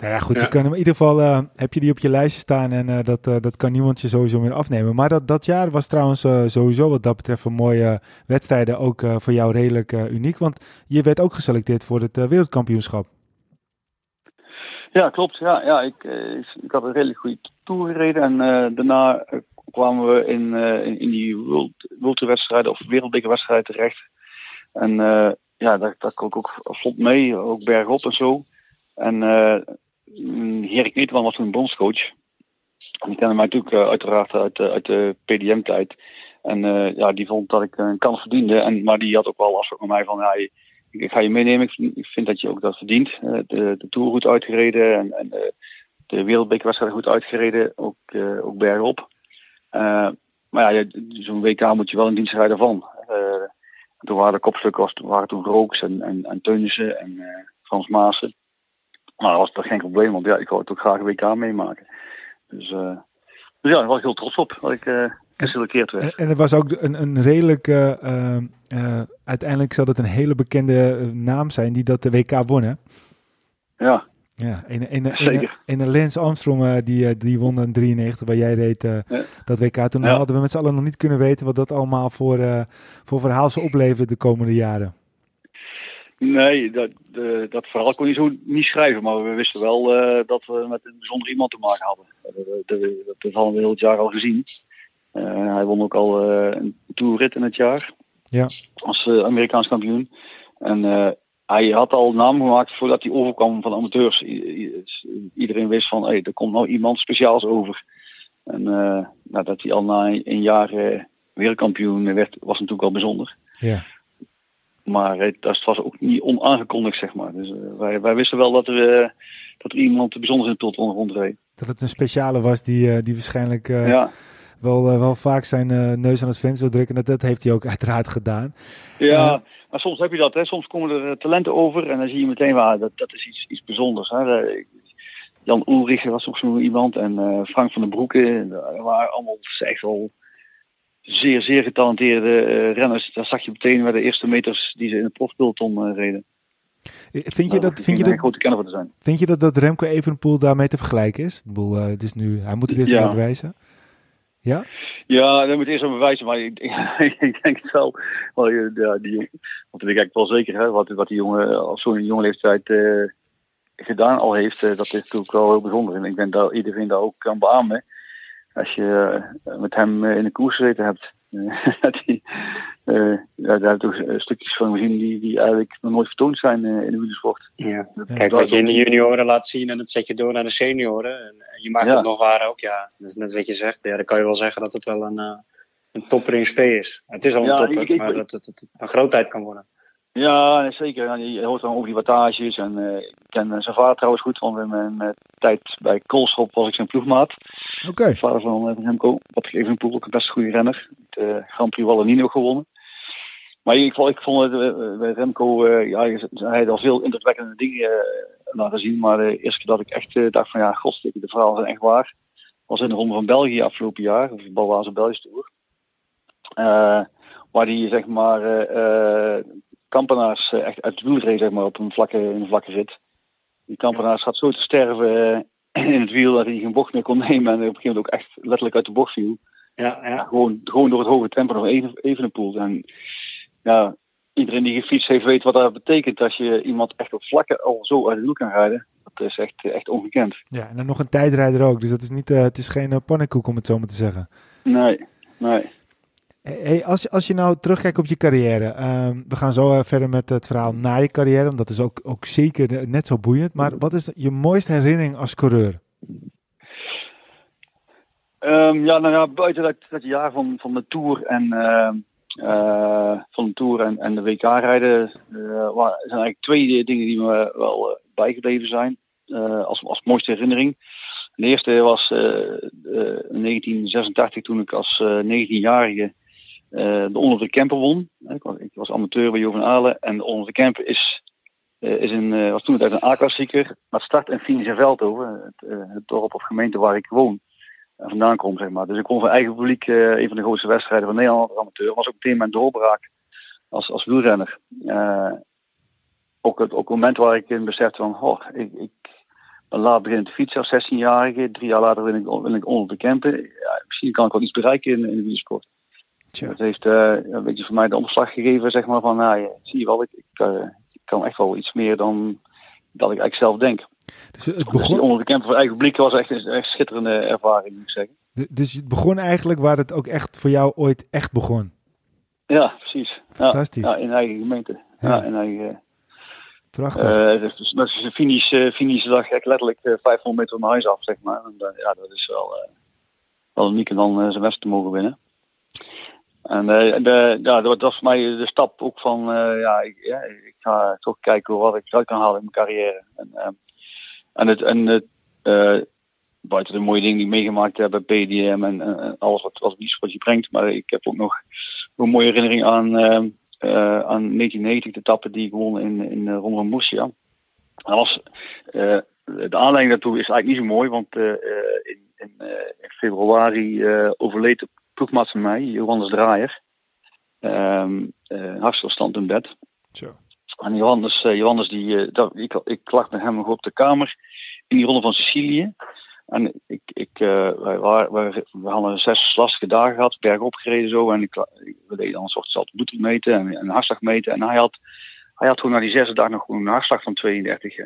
Nou ja, goed, je kan hem in ieder geval uh, heb je die op je lijstje staan en uh, dat, uh, dat kan niemand je sowieso meer afnemen. Maar dat, dat jaar was trouwens sowieso wat dat betreft een mooie wedstrijden ook voor jou redelijk uniek, want je werd ook geselecteerd voor het wereldkampioenschap. Ja, klopt. Ja, ja ik, ik had een redelijk goede tour gereden en daarna kwamen we in, in, in, die World, of wereldbekerwedstrijden terecht. En ja, daar, daar kon ik ook vlot mee, ook bergop en zo. En Erik Nederman was toen bondscoach. Die kende mij natuurlijk uh, uiteraard uit, uh, uit de PDM-tijd. En uh, ja, die vond dat ik een kans verdiende. En, maar die had ook wel afspraak met mij van, ik, ik, ga je meenemen. Ik, ik, vind dat je ook dat verdient. de, de Tour goed uitgereden en, en de wereldbekerwedstrijd goed uitgereden. Ook, ook bergop. maar ja, zo'n WK moet je wel in dienst rijden van. toen waren de kopstukken waren toen Rooks en, en, en Teunissen en Frans Maassen. Maar dat was toch geen probleem, want ja, ik wou het ook graag een WK meemaken. Dus, uh, dus ja, daar was ik heel trots op dat ik uh, geselecteerd werd. En, en het was ook een, een redelijk, uh, uiteindelijk zal het een hele bekende naam zijn die dat de WK won, hè? Ja. Ja, in, in, in, in, een Lance Armstrong, die, die won in 93, waar jij reed ja. dat WK. Toen ja. hadden we met z'n allen nog niet kunnen weten wat dat allemaal voor, voor verhaal zou opleveren de komende jaren. Nee, dat, de, dat verhaal kon je zo niet schrijven, maar we wisten wel uh, dat we met een bijzonder iemand te maken hadden. Dat, dat hadden we heel het jaar al gezien. Uh, hij won ook al uh, een toerrit in het jaar. Ja. Als Amerikaans kampioen. En hij had al naam gemaakt voordat hij overkwam van amateurs. I iedereen wist van, hey, er komt nou iemand speciaals over. En nou, dat hij al na een jaar wereldkampioen werd, was natuurlijk al bijzonder. Ja. Maar dat was ook niet onaangekondigd, zeg maar. Dus uh, wij, wij wisten wel dat er, uh, dat er iemand bijzonder in tot rondreed. Dat het een speciale was die, die waarschijnlijk ja. wel, wel vaak zijn neus aan het venster drukken. Dat, dat heeft hij ook uiteraard gedaan. Ja, maar soms heb je dat. Hè. Soms komen er talenten over en dan zie je meteen, waar dat, dat is iets, iets bijzonders. Hè. Jan Ulrich was ook zo iemand en Frank van den Broeke. Dat waren allemaal echt wel zeer, zeer getalenteerde renners. Daar zag je meteen bij de eerste meters die ze in het profpeloton reden. Vind je dat, vind je dat, grote kenner te zijn. Vind je dat, dat Remco Evenepoel daarmee te vergelijken is? Ik bedoel, uh, het is nu, hij moet het eerst ja. bewijzen. Ja? Ja, dat moet eerst wel bewijzen, maar ik, ik denk het wel. ja, die, want dat weet ik eigenlijk wel zeker, hè, wat, wat die jongen op zo'n jonge leeftijd uh, gedaan al heeft, uh, dat is natuurlijk wel heel bijzonder. En ik ben dat iedereen daar ook kan beamen. Als je met hem in de koers gezeten hebt. die, uh, ja, daar heb ik toch stukjes van gezien die, die eigenlijk nog nooit vertoond zijn uh, in de wielersport. Ja. Kijk, wat je in de junioren laat zien en dat zet je door naar de senioren. En, je maakt het nog waar ook, ja. Dus net wat je zegt, ja, dan kan je wel zeggen dat het wel een, uh, een topper in SP is. Het is al een topper, ik, ik, maar dat het, het, een grootheid kan worden. Ja, zeker. je hoort dan over die wattages. En uh, ik ken zijn vader trouwens goed, want in mijn uh, tijd bij Koolschop was ik zijn ploegmaat. Oké. Okay. Vader van Remco, wat even een poel, ook een best goede renner. De Grand Prix Wallenino gewonnen. Maar ik, ik vond het bij Remco, ja, hij had al veel indrukwekkende dingen laten zien. Maar de eerste keer dat ik echt dacht van ja, godstikke, de verhalen zijn echt waar. Was in de Ronde van België afgelopen jaar, of de Balwaze Belgisch Tour. waar die zeg maar Kampenaars eh, echt uit het wiel reed, zeg maar, op een vlakke, een vlakke rit. Die Kampenaars had zo te sterven eh, in het wiel dat hij geen bocht meer kon nemen en op een gegeven moment ook echt letterlijk uit de bocht viel. Ja, ja. Gewoon, gewoon door het hoge tempo nog even, even een poel. En ja, iedereen die gefietst heeft weet wat dat betekent als je iemand echt op vlakken al zo uit de wiel kan rijden. Dat is echt, echt ongekend. Ja, en dan nog een tijdrijder ook. Dus dat is niet, uh, het is geen uh, pannenkoek om het zo maar te zeggen. Nee, nee. Hey, als, als je nou terugkijkt op je carrière, uh, we gaan zo uh, verder met het verhaal na je carrière, want dat is ook, ook zeker net zo boeiend. Maar wat is je mooiste herinnering als coureur? Um, ja, nou ja, buiten dat, dat jaar van, van de Tour en, uh, van de Tour en, en de WK rijden, zijn eigenlijk twee dingen die me wel bijgebleven zijn als, als mooiste herinnering. De eerste was in 1986 toen ik als 19-jarige uh, de Onder de won. Ik was, ik was amateur bij Jo van Aalen. En de Onder de Kemper is, uh, is een, uh, was toen uit een A-klassieker. Maar start en finish in Veldhoven. Het, het, dorp of gemeente waar ik woon. En vandaan kom, zeg maar. Dus ik kon van eigen publiek een van de grootste wedstrijden van Nederland als amateur. was ook meteen mijn doorbraak als, als wielrenner. ook, het, ook het moment waar ik in besefte van, oh, ik, ik ben laat beginnen te fietsen als 16-jarige. Drie jaar later wil ik, wil ik onder de camper. Ja, misschien kan ik wel iets bereiken in, in de wielersport. Tja. Dat heeft uh, een beetje voor mij de omslag gegeven, zeg maar, van, nou, zie je wel, ik, ik, uh, ik, kan echt wel iets meer dan dat ik eigenlijk zelf denk. Dus het begon... Onder de camper voor eigen publiek was echt een echt schitterende ervaring, moet ik zeggen. dus het begon eigenlijk waar het ook echt voor jou ooit echt begon? Ja, precies. Fantastisch. Ja, in eigen gemeente. Ja, in eigen... Prachtig. Uh, dus, dus de finish, uh, finish echt letterlijk 500 meter van mijn huis af, zeg maar. En, ja, dat is wel, wel uniek om dan zijn wedstrijd te mogen winnen. En uh, de, ja, dat was voor mij de stap ook van, uh, ja, ik, ja, ik ga toch kijken wat ik eruit kan halen in mijn carrière. En, uh, en het, en buiten de mooie dingen die ik meegemaakt heb bij PDM en, alles wat, wat brengt. Maar ik heb ook nog een mooie herinnering aan, aan 1990, de etappe die ik won in, in Ronde van Murcia. Dat de aanleiding daartoe is eigenlijk niet zo mooi, want in, in, in februari overleed ploegmaat van mij, Johannes Draaier. Um, hartstilstand in bed. Zo. En Johannes, uh, Johannes die, uh, dat, ik, ik lag met hem nog op de kamer in die ronde van Sicilië. En ik, ik, uh, wij, wij, we hadden zes lastige dagen gehad, bergop gereden zo. En ik, we deden dan een soort zelf meten en een hartslag meten. En hij had, hij had gewoon na die zesde dag nog een hartslag van 32.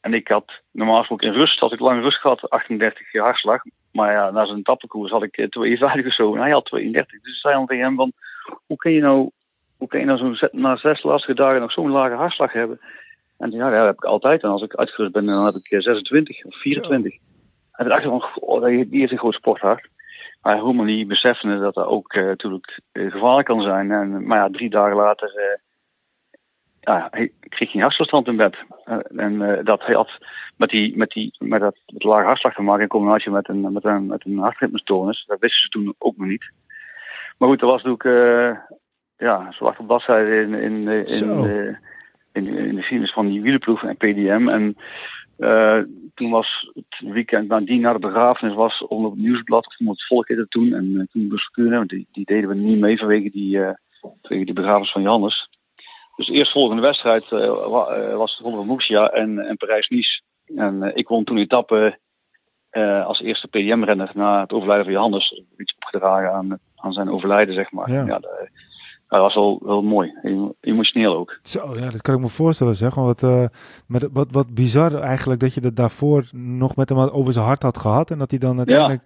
En ik had normaal gesproken in rust, had ik lang rust gehad, 38 hartslag. Maar ja, na zijn tappenkoers had ik 52 eh, of zo en hij had 32. Dus ik zei dan tegen hem van, hoe kun je nou, hoe kun je nou zo'n, na zes lastige dagen nog zo'n lage hartslag hebben? En ja, dat heb ik altijd. En als ik uitgerust ben, dan heb ik 26 eh, of 24. Zo. En ik dacht van, oh, die is een groot sporthart. Maar helemaal niet beseffen dat dat ook uh, natuurlijk gevaarlijk kan zijn. En, maar ja, drie dagen later ja, hij kreeg geen hartstilstand in bed. en dat hij had met, die, met, die, met dat met lage hartslag te maken in combinatie met een, met een, met een hartritmestoornis. Dat wisten ze toen ook nog niet. Maar goed, er was natuurlijk ja, zwarte bladzijde in, in, in, in, in, in de geschiedenis van die wielenploeg en PDM. En uh, toen was het weekend nadien naar de begrafenis was onder het nieuwsblad, of het volk heette toen. En uh, toen bestuurde, want die, die deden we niet mee vanwege die, uh, vanwege die begrafenis van Johannes. Dus de eerstvolgende wedstrijd was onder Moesia en, en Parijs-Nice. En ik won toen etappe als eerste PDM-renner na het overlijden van Johannes. Iets opgedragen aan, aan zijn overlijden, zeg maar. Ja. ja dat was wel, wel mooi. Emotioneel ook. Zo, ja, dat kan ik me voorstellen zeg. Wat, uh, met, wat, wat bizar eigenlijk dat je dat daarvoor nog met hem over zijn hart had gehad. En dat hij dan uiteindelijk...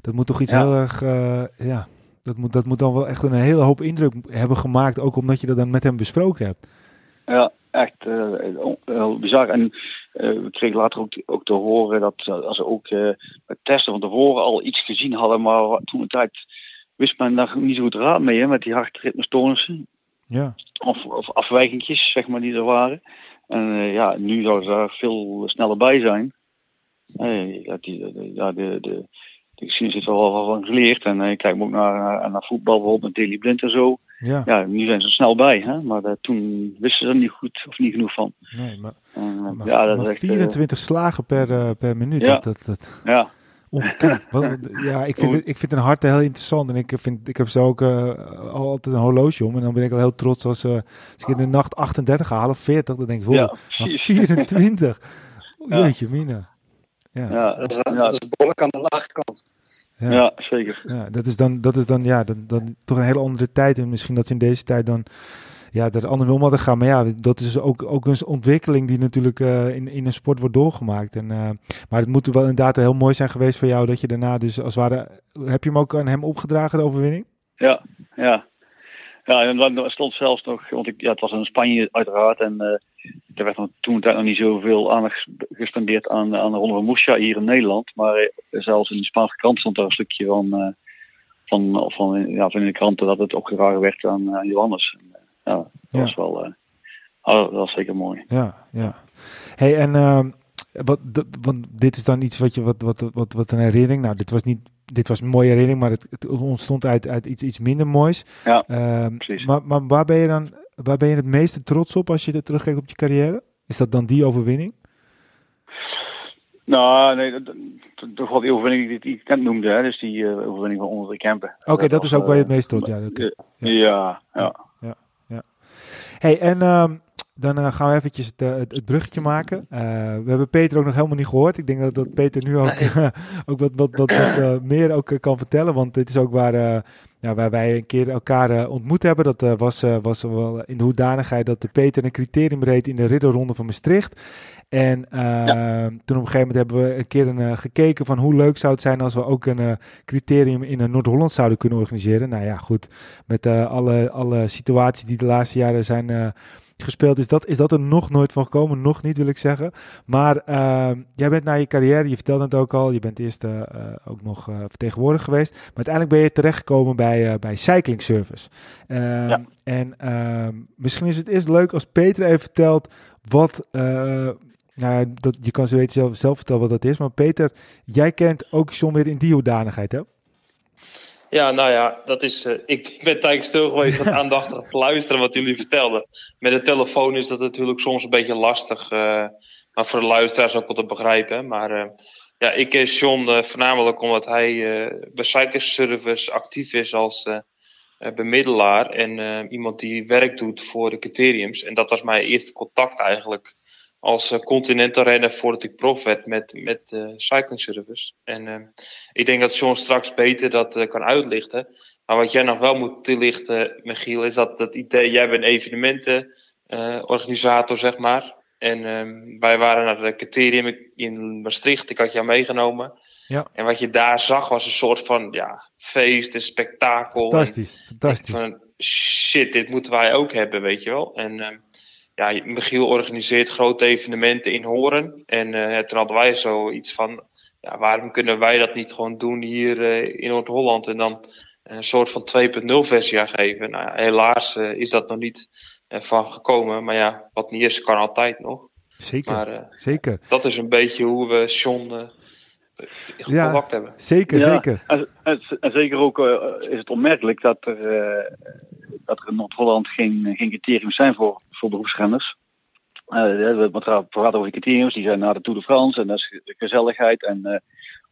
Dat moet toch iets heel erg... Uh, ja, dat moet, dat moet dan wel echt een hele hoop indruk hebben gemaakt. Ook omdat je dat dan met hem besproken hebt. Ja, echt uh, heel bizar. En uh, we kregen later ook, ook te horen dat als ze ook het testen van tevoren al iets gezien hadden, maar toen een tijd wist men daar niet zo goed raad mee, hè, met die hartritmestoornissen. Ja. Of, of afwijkingjes, zeg maar, die er waren. En uh, ja, nu zou ze daar veel sneller bij zijn. Uh, ja, die, ja, de, de, geschiedenis is er wel van geleerd. En uh, ik kijk ook naar, naar voetbal, bijvoorbeeld met Daily Blind en zo. Ja. ja, nu zijn ze snel bij. Hè? Maar toen wisten ze er niet goed of niet genoeg van. Nee, maar, maar, ja, dat maar 24 slagen per, per minuut. Ja. Dat, dat, ja. Ongekend. ja, ik vind, ik vind een hart heel interessant. En ik, vind, ik heb zo ook altijd een horloge om. En dan ben ik al heel trots als, als ik in de nacht 38 haal of 40. Dan denk ik, wow, ja, 24. Jeetje, mina. Ja, ja, dat, is, ja. dat is behoorlijk aan de lage kant. Ja, ja, zeker. Ja, dat is dan, dat is dan, ja, dan, dan toch een hele andere tijd. En misschien dat ze in deze tijd dan ja, er andere om hadden gaan. Maar ja, dat is ook, ook een ontwikkeling die natuurlijk uh, in, in een sport wordt doorgemaakt. En, uh, maar het moet wel inderdaad heel mooi zijn geweest voor jou dat je daarna dus als ware... Heb je hem ook aan hem opgedragen, de overwinning? Ja, ja. Ja, en dan stond zelfs nog, want ik, ja, het was in Spanje uiteraard en uh, er werd toen nog niet zoveel aandacht gespendeerd aan, aan de Ronde van Murcia hier in Nederland. Maar zelfs in de Spaanse krant stond daar een stukje van, van, van, ja, van in de kranten dat het opgedragen werd aan, aan Johannes ja, dat was wel, oh, dat was zeker mooi. Ja, ja. Hey, en uh, wat, want dit is dan iets wat je, wat, wat, wat, wat een herinnering, nou, dit was niet, dit was een mooie herinnering, maar het, het ontstond uit, uit iets, iets minder moois. Ja, uh, precies. Maar, maar waar ben je dan, waar ben je het meeste trots op als je terugkijkt op je carrière? Is dat dan die overwinning? Nou, nee, toch wel die overwinning die ik net noemde, hè? dus die uh, overwinning van onder de Kempen. Oké, dat, is ook waar je het meest trots ja, okay. ja, ja. ja. Hey, en uh, dan uh, gaan we eventjes het, uh, het, het, bruggetje maken. Uh, we hebben Peter ook nog helemaal niet gehoord. Ik denk dat, dat Peter nu ook, ook wat, wat, wat, wat meer ook, kan vertellen. Want dit is ook waar, ja, waar wij een keer elkaar ontmoet hebben. Dat was, was wel in de hoedanigheid dat de Peter een criterium reed in de ridderronde van Maastricht. En ja. toen op een gegeven moment hebben we een keer een, gekeken van hoe leuk zou het zijn als we ook een criterium in Noord-Holland zouden kunnen organiseren. Nou ja, goed, met alle, alle situaties die de laatste jaren zijn gespeeld is dat, is dat er nog nooit van gekomen. Nog niet wil ik zeggen. Maar uh, jij bent na je carrière, je vertelde het ook al, je bent eerst uh, ook nog uh, vertegenwoordiger geweest. Maar uiteindelijk ben je terechtgekomen bij, bij Cycling Service. Ehm, ja. En ehm, misschien is het eerst leuk als Peter even vertelt wat... nou, dat, je kan ze weten zelf, zelf vertellen wat dat is. Maar Peter, jij kent ook John weer in die hoedanigheid, hè? Ja, nou ja, dat is, uh, ik ben tijdens stil geweest wat aandachtig te luisteren wat jullie vertelden. Met de telefoon is dat natuurlijk soms een beetje lastig, uh, maar voor de luisteraars ook wel te begrijpen. Maar uh, ja, ik ken John voornamelijk omdat hij bij Service actief is als bemiddelaar en iemand die werk doet voor de criteriums. En dat was mijn eerste contact eigenlijk als uh, continental renner voordat ik prof werd met, met uh, cycling service. En uh, ik denk dat Sean straks beter dat kan uitlichten. Maar wat jij nog wel moet toelichten, Michiel, is dat dat idee, jij bent evenementenorganisator, zeg maar. En ehm, wij waren naar de criterium in Maastricht, ik had jou meegenomen. Ja. En wat je daar zag was een soort van ja, feest, een spektakel. Fantastisch, fantastisch. Van, shit, dit moeten wij ook hebben, weet je wel. En ehm, ja, Michiel organiseert grote evenementen in Horen. En uh, toen hadden wij zoiets van, ja, waarom kunnen wij dat niet gewoon doen hier uh, in Noord-Holland? En dan een soort van 2.0 versie aan geven. Nou, helaas is dat nog niet van gekomen. Maar ja, wat niet is, kan altijd nog. Zeker, maar, zeker. Dat is een beetje hoe we John ja, hebben. Zeker, zeker. En, en, zeker ook is het opmerkelijk dat er, dat er in Noord-Holland geen, geen criteriums zijn voor, voor beroepsrenners. Uh, we praten over criteriums, die zijn na de Tour de France en dat is gezelligheid en uh,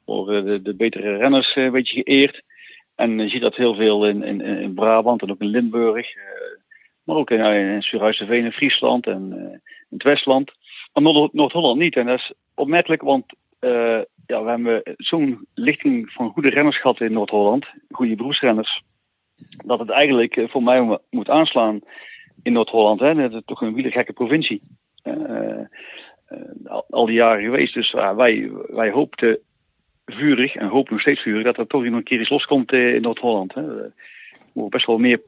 worden de, de, betere renners een beetje geëerd. En je ziet dat heel veel in, in, in Brabant en ook in Limburg, maar ook in, in Surhuizenveen in Friesland en in het Westland. Maar Noord-Holland niet en dat is opmerkelijk, want ja, we hebben zo'n lichting van goede renners gehad in Noord-Holland, goede beroepsrenners, dat het eigenlijk voor mij moet aanslaan in Noord-Holland. Dat is toch een wielergekke provincie. Al, al, die jaren geweest. Dus wij, wij hoopten vurig, en hopen nog steeds vurig, dat er toch nog een keer iets loskomt in Noord-Holland. Er moeten best wel meer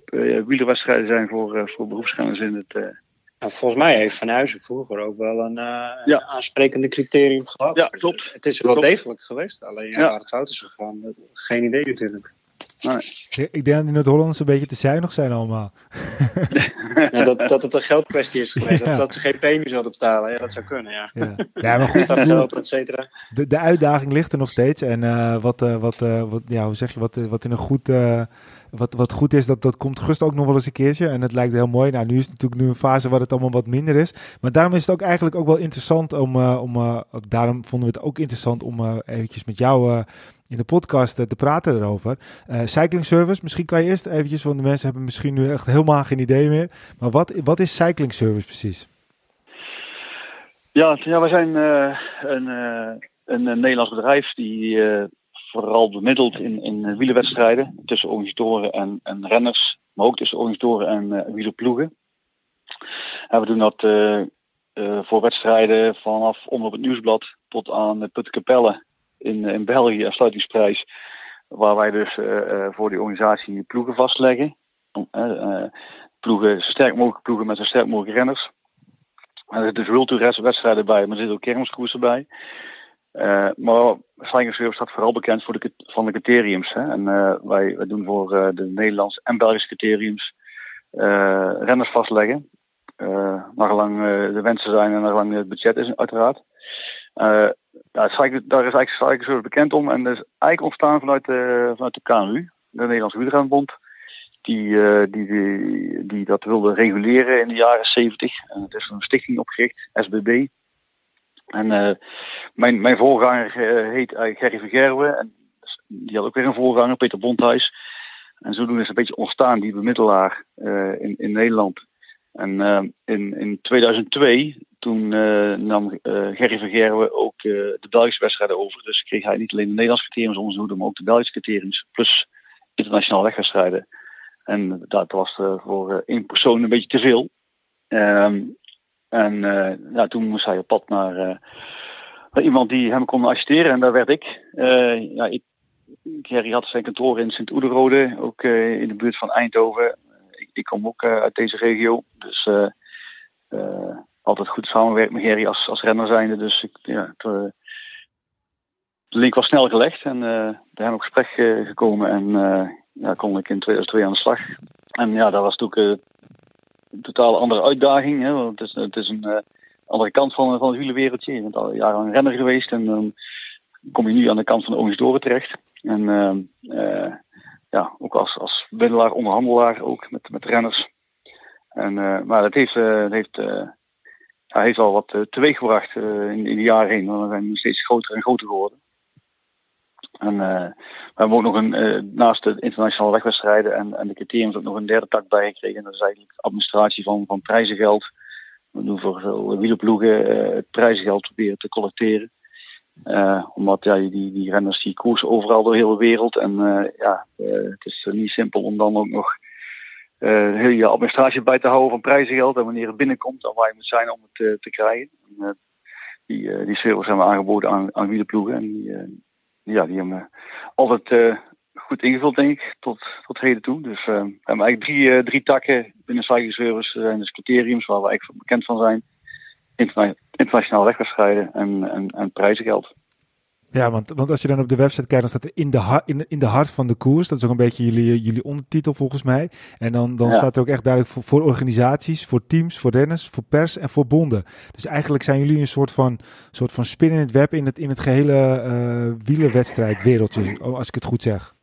wielerwedstrijden zijn voor, voor beroepsrenners in het... Nou, volgens mij heeft Van Huizen vroeger ook wel een, ja. aansprekende criterium gehad. Ja, klopt. Het is wel degelijk geweest, alleen ja, waar het fout is gegaan, geen idee natuurlijk. Nee. Ik denk dat die Noord-Hollanders een beetje te zuinig zijn allemaal. Ja, dat, dat het een geldkwestie is geweest. Dat, dat ze geen premies hadden betalen. Ja, dat zou kunnen, ja. Ja, ja maar goed. geld, et cetera. De, de uitdaging ligt er nog steeds. En uh, wat, uh, wat, uh, wat, ja, hoe zeg je, wat, wat in een goed wat, wat goed is, dat, dat komt gerust ook nog wel eens een keertje. En het lijkt heel mooi. Nou, nu is het natuurlijk nu een fase waar het allemaal wat minder is. Maar daarom is het ook eigenlijk ook wel interessant om... Uh, om uh, daarom vonden we het ook interessant om uh, eventjes met jou in de podcast te praten erover. cycling service, misschien kan je eerst eventjes... Want de mensen hebben misschien nu echt helemaal geen idee meer. Maar wat, wat is cycling service precies? Ja, ja wij zijn een, een Nederlands bedrijf die vooral bemiddeld in, in wielerwedstrijden tussen organisatoren en, en renners, maar ook tussen organisatoren en uh, wielerploegen. En we doen dat uh, uh, voor wedstrijden vanaf onder op het nieuwsblad tot aan de Puttekapelle in, in België, afsluitingsprijs, waar wij dus voor die organisatie ploegen vastleggen. ploegen, zo sterk mogelijk ploegen met zo sterk mogelijk renners. Er zitten dus World wedstrijden bij, maar er zitten ook kermiskoersen bij. Uh, maar Slijngersweer staat vooral bekend voor de, van de criteriums. Hè? En uh, wij, doen voor uh, de Nederlandse en Belgische criteriums renners vastleggen. naar lang de wensen zijn en naar lang het budget is, uiteraard. ja, daar is eigenlijk Slijngersweer bekend om. En dat is eigenlijk ontstaan vanuit vanuit de KNU, de Nederlandse Wielrenbond. Die, die, die, die, dat wilde reguleren in de jaren 70. En het is een stichting opgericht, SBB. En uh, mijn, mijn voorganger uh, heet uh, Gerry Vergerwe. En die had ook weer een voorganger, Peter Bondhuis. En zodoende is een beetje ontstaan, die bemiddelaar in, in Nederland. En in, in 2002, toen nam Gerry Vergerwe ook de Belgische wedstrijden over. Dus kreeg hij niet alleen de Nederlandse criteriums maar ook de Belgische criteriums. Plus internationale wegwedstrijden. En dat was voor één persoon een beetje te veel. Um, en uh, ja, toen moest hij op pad naar, naar, iemand die hem kon assisteren. En daar werd ik. Uh, ja, ik Gerry had zijn kantoor in Sint-Oederode, ook in de buurt van Eindhoven. Ik, ik kom ook uit deze regio. Dus altijd goed samenwerkt met Gerry als, als renner zijnde. Dus ik, ja, de link was snel gelegd en bij hem op gesprek gekomen. En ja, kon ik in 2002 aan de slag. En ja, dat was natuurlijk een totaal andere uitdaging. Hè, want het is, het is een uh, andere kant van, van het wielerwereldje. Je bent al jaren een renner geweest en dan kom je nu aan de kant van de organisatoren terecht. En uh, ja, ook als, als onderhandelaar ook met, met renners. En, maar dat heeft, heeft, hij heeft al wat teweeggebracht in, in de jaren heen. Want we zijn steeds groter en groter geworden. En uh, we hebben ook nog een, uh, naast de internationale wegwedstrijden en, en de criteriums ook nog een derde tak bijgekregen. En dat is eigenlijk administratie van, van prijzengeld. We doen voor wielerploegen uh, het prijzengeld proberen te collecteren. omdat ja, die, die renners die koersen overal door de hele wereld. En ja, het is niet simpel om dan ook nog heel je administratie bij te houden van prijzengeld. En wanneer het binnenkomt en waar je moet zijn om het te krijgen. En, die, die service hebben we aangeboden aan, aan wielerploegen. En die, ja, die hebben altijd uh, goed ingevuld, denk ik, tot, tot heden toe. Dus uh, we hebben eigenlijk drie, drie takken binnen Cycle Service. Er zijn dus criteriums waar we eigenlijk bekend van zijn. Interna internationaal wegwedstrijden en, en, en prijzengeld. Ja, want, want als je dan op de website kijkt, dan staat er in de, in, in de hart van de koers. Dat is ook een beetje jullie, jullie ondertitel volgens mij. En dan, dan staat er ook echt duidelijk voor, voor organisaties, voor teams, voor renners, voor pers en voor bonden. Dus eigenlijk zijn jullie een soort van, soort van spin in het web in het, in het gehele uh, wielerwedstrijdwereldje, als ik het goed zeg.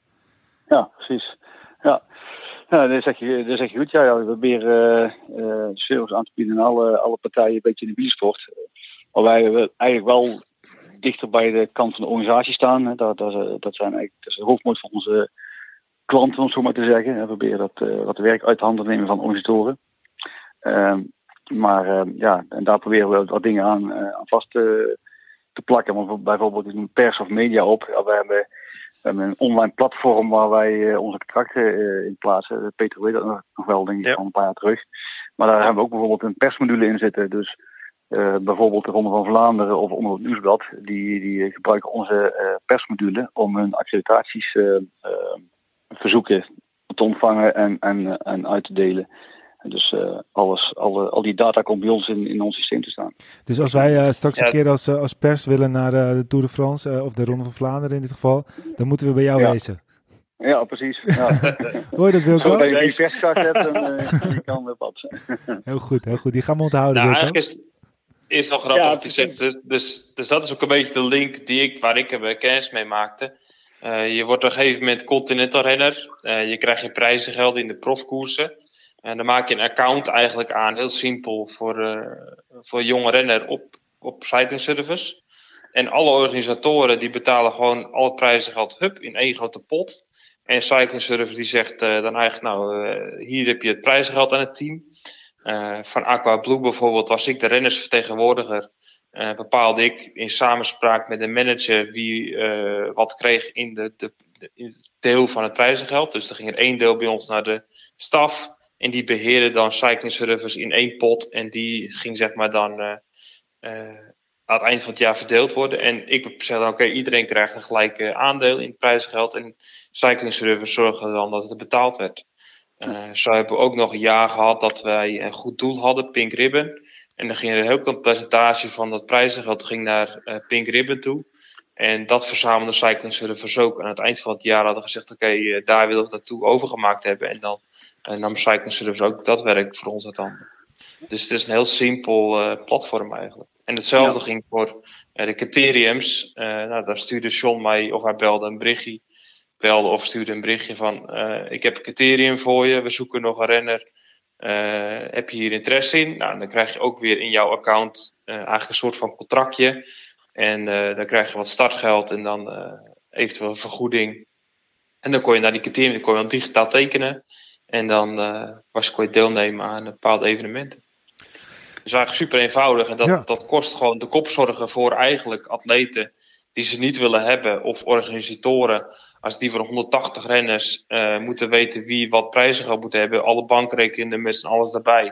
Ja, precies. Ja, ja dat, zeg je, dat zeg je goed. Ja, ja we proberen uh, service aan te bieden aan alle, alle partijen een beetje in de wielersport. Waarbij we eigenlijk wel dichter bij de kant van de organisatie staan. Dat, dat, dat, zijn eigenlijk, dat is de hoofdmoot van onze klanten, om zo maar te zeggen. We proberen dat, wat werk uit de handen te nemen van organisatoren. Uh, maar uh, ja, en daar proberen we wat dingen aan, uh, aan vast te, te plakken. Want bijvoorbeeld een pers of media op. Ja, we, hebben, we hebben een online platform waar wij onze contracten in plaatsen. Peter weet dat nog wel, denk ik, ja. al een paar jaar terug. Maar daar hebben we ook bijvoorbeeld een persmodule in zitten. Dus uh, bijvoorbeeld de Ronde van Vlaanderen of onder het Nieuwsblad, die, die gebruiken onze uh, persmodule om hun accreditaties uh, verzoeken te ontvangen en, en, en uit te delen. Dus alles, alle, al die data komt bij ons in, in ons systeem te staan. Dus als wij straks een keer als, als pers willen naar de Tour de France, of de Ronde van Vlaanderen in dit geval, dan moeten we bij jou ja. wezen. Ja, precies. Ja. Hoor je dat, Wilco? Als je die perskaart hebt, dan uh, kan pad. heel goed, heel goed. Die gaan we onthouden, nou, Wilco. Is, is nog grappig ja, te zeggen. Dus, dus dat is ook een beetje de link die ik, waar ik kennis mee maakte. Uh, je wordt op een gegeven moment continental renner. Uh, je krijgt je prijzengeld in de profkoersen. En dan maak je een account eigenlijk aan, heel simpel, voor, uh, voor jonge renner op, op Cycling Service. En alle organisatoren die betalen gewoon al het prijzengeld hup in één grote pot. En Cycling Service die zegt dan eigenlijk, nou, hier heb je het prijzengeld aan het team. Uh, van Aqua Blue bijvoorbeeld was ik de rennersvertegenwoordiger. Uh, bepaalde ik in samenspraak met de manager wie uh, wat kreeg in, de, de, de, het deel van het prijzengeld. Dus er ging er één deel bij ons naar de staf. En die beheerde dan cycling service in één pot. En die ging zeg maar dan aan het eind van het jaar verdeeld worden. En ik zei dan oké, iedereen krijgt een gelijke aandeel in het prijzengeld. En cycling service zorgde dan dat het betaald werd. Uh, zo hebben we ook nog een jaar gehad dat wij een goed doel hadden, Pink Ribbon. En dan ging er een heel klein percentage van dat prijzengeld ging naar uh, Pink Ribbon toe. En dat verzamelde Cycling Service ook. Aan het eind van het jaar hadden we gezegd, oké, okay, uh, daar willen we dat toe overgemaakt hebben. En dan nam Cycling Service ook dat werk voor ons uit handen. Dus het is een heel simpel platform eigenlijk. En hetzelfde ja. ging voor de criteriums. nou, daar stuurde John mij, of hij belde een berichtje belde of stuurde een berichtje van uh, ik heb een criterium voor je, we zoeken nog een renner. Uh, heb je hier interesse in? Nou, dan krijg je ook weer in jouw account uh, eigenlijk een soort van contractje. En dan krijg je wat startgeld en dan eventueel een vergoeding. En dan kon je naar die criterium dan kon je dan digitaal tekenen. En dan was, kon je deelnemen aan bepaalde evenementen. Dus eigenlijk super eenvoudig. En dat, ja. dat kost gewoon de kopzorgen voor eigenlijk atleten die ze niet willen hebben. Of organisatoren, als die van 180 renners uh, moeten weten wie wat prijzen gaat moeten hebben. Alle bankrekeningen met z'n alles daarbij.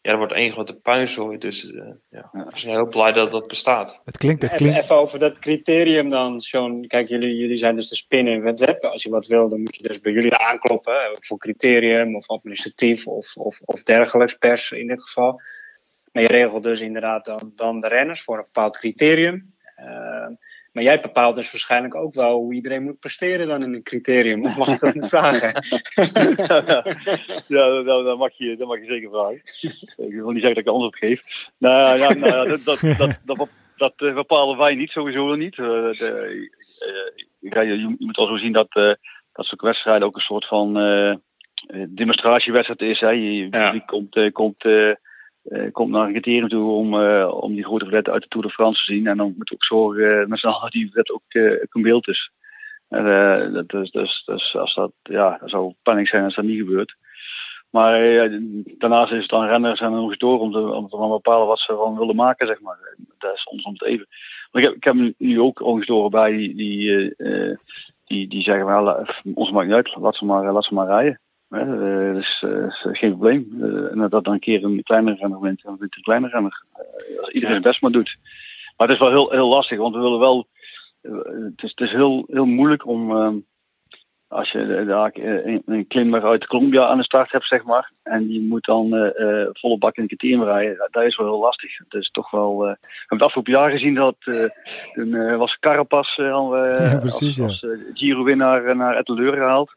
Ja, dat wordt één grote puinzooi. Dus uh, ja, we zijn heel blij dat dat bestaat. Het klinkt, het klinkt... Even, even over dat criterium dan, Sean. Kijk, jullie, jullie zijn dus de spin in het web. Als je wat wil, dan moet je dus bij jullie aankloppen. Voor criterium of administratief of, of, of dergelijks, pers in dit geval. Maar je regelt dus inderdaad dan, dan de renners voor een bepaald criterium. Uh, maar jij bepaalt dus waarschijnlijk ook wel hoe iedereen moet presteren dan in een criterium. Of mag ik dat niet vragen? ja, dat, dat, mag je, dat mag je zeker vragen. Ik wil niet zeggen dat ik antwoord geef. Nou, ja, nou, dat, dat, dat, dat, dat bepalen wij niet, sowieso niet. Uh, de, uh, je, je, moet al zo zien dat, uh, dat zo'n wedstrijd ook een soort van demonstratiewedstrijd is. Hè. Je, ja. Die komt... komt uh, komt naar criterium toe om, uh, om die grote vedette uit de Tour de France te zien. En dan moeten we ook zorgen uh, met z'n allen dat die vedette ook, in beeld is. dat, dus, dus, dus als dat, ja, dat zou paniek zijn als dat niet gebeurt. Maar daarnaast is het dan renners en organisatoren om te, om te bepalen wat ze van willen maken, zeg maar. Dat is ons om het even. Maar ik heb, ik heb nu ook organisatoren bij die, die, die, die zeggen, well, ons maakt niet uit, laat ze maar, laat ze maar rijden. Uh, dat is, is, geen probleem. En dat dan een keer een kleinere renner wint, dan wint een kleinere renner. als iedereen het best maar doet. Maar het is wel heel, heel lastig, want we willen wel. het, is, het is heel, heel moeilijk om, als je daar een, een klimmer uit Colombia aan de start hebt, zeg maar, en die moet dan uh, volle bak in het criterium rijden, dat is wel heel lastig. Het is toch wel. Uh, we hebben het afgelopen jaar gezien dat toen was Carapaz ja, precies, als, als Giro-winnaar naar Etteleur gehaald.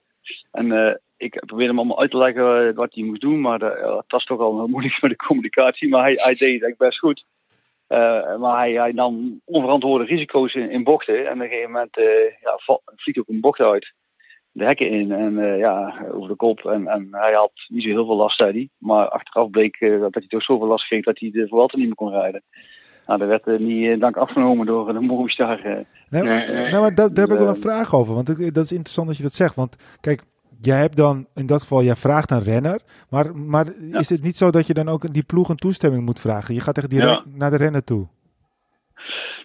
En ik probeerde hem allemaal uit te leggen wat hij moest doen, maar dat was toch al moeilijk met de communicatie. Maar hij, hij deed het best goed. Uh, maar hij, hij, nam onverantwoorde risico's in, in bochten. En op een gegeven moment uh, ja, vliegt ook een bocht uit de hekken in en uh, ja, over de kop. En, en hij had niet zo heel veel last, zei hij. Maar achteraf bleek uh, dat hij toch zoveel last kreeg dat hij de Vuelta niet meer kon rijden. Nou, dat werd uh, niet dank afgenomen door de Movistar. Nee, nee, nou, maar daar, daar heb ik wel een vraag over. Want dat is interessant dat je dat zegt. Want kijk, jij hebt dan in dat geval, jij vraagt een renner. Maar, maar is het niet zo dat je dan ook die ploeg een toestemming moet vragen? Je gaat echt direct ja. naar de renner toe.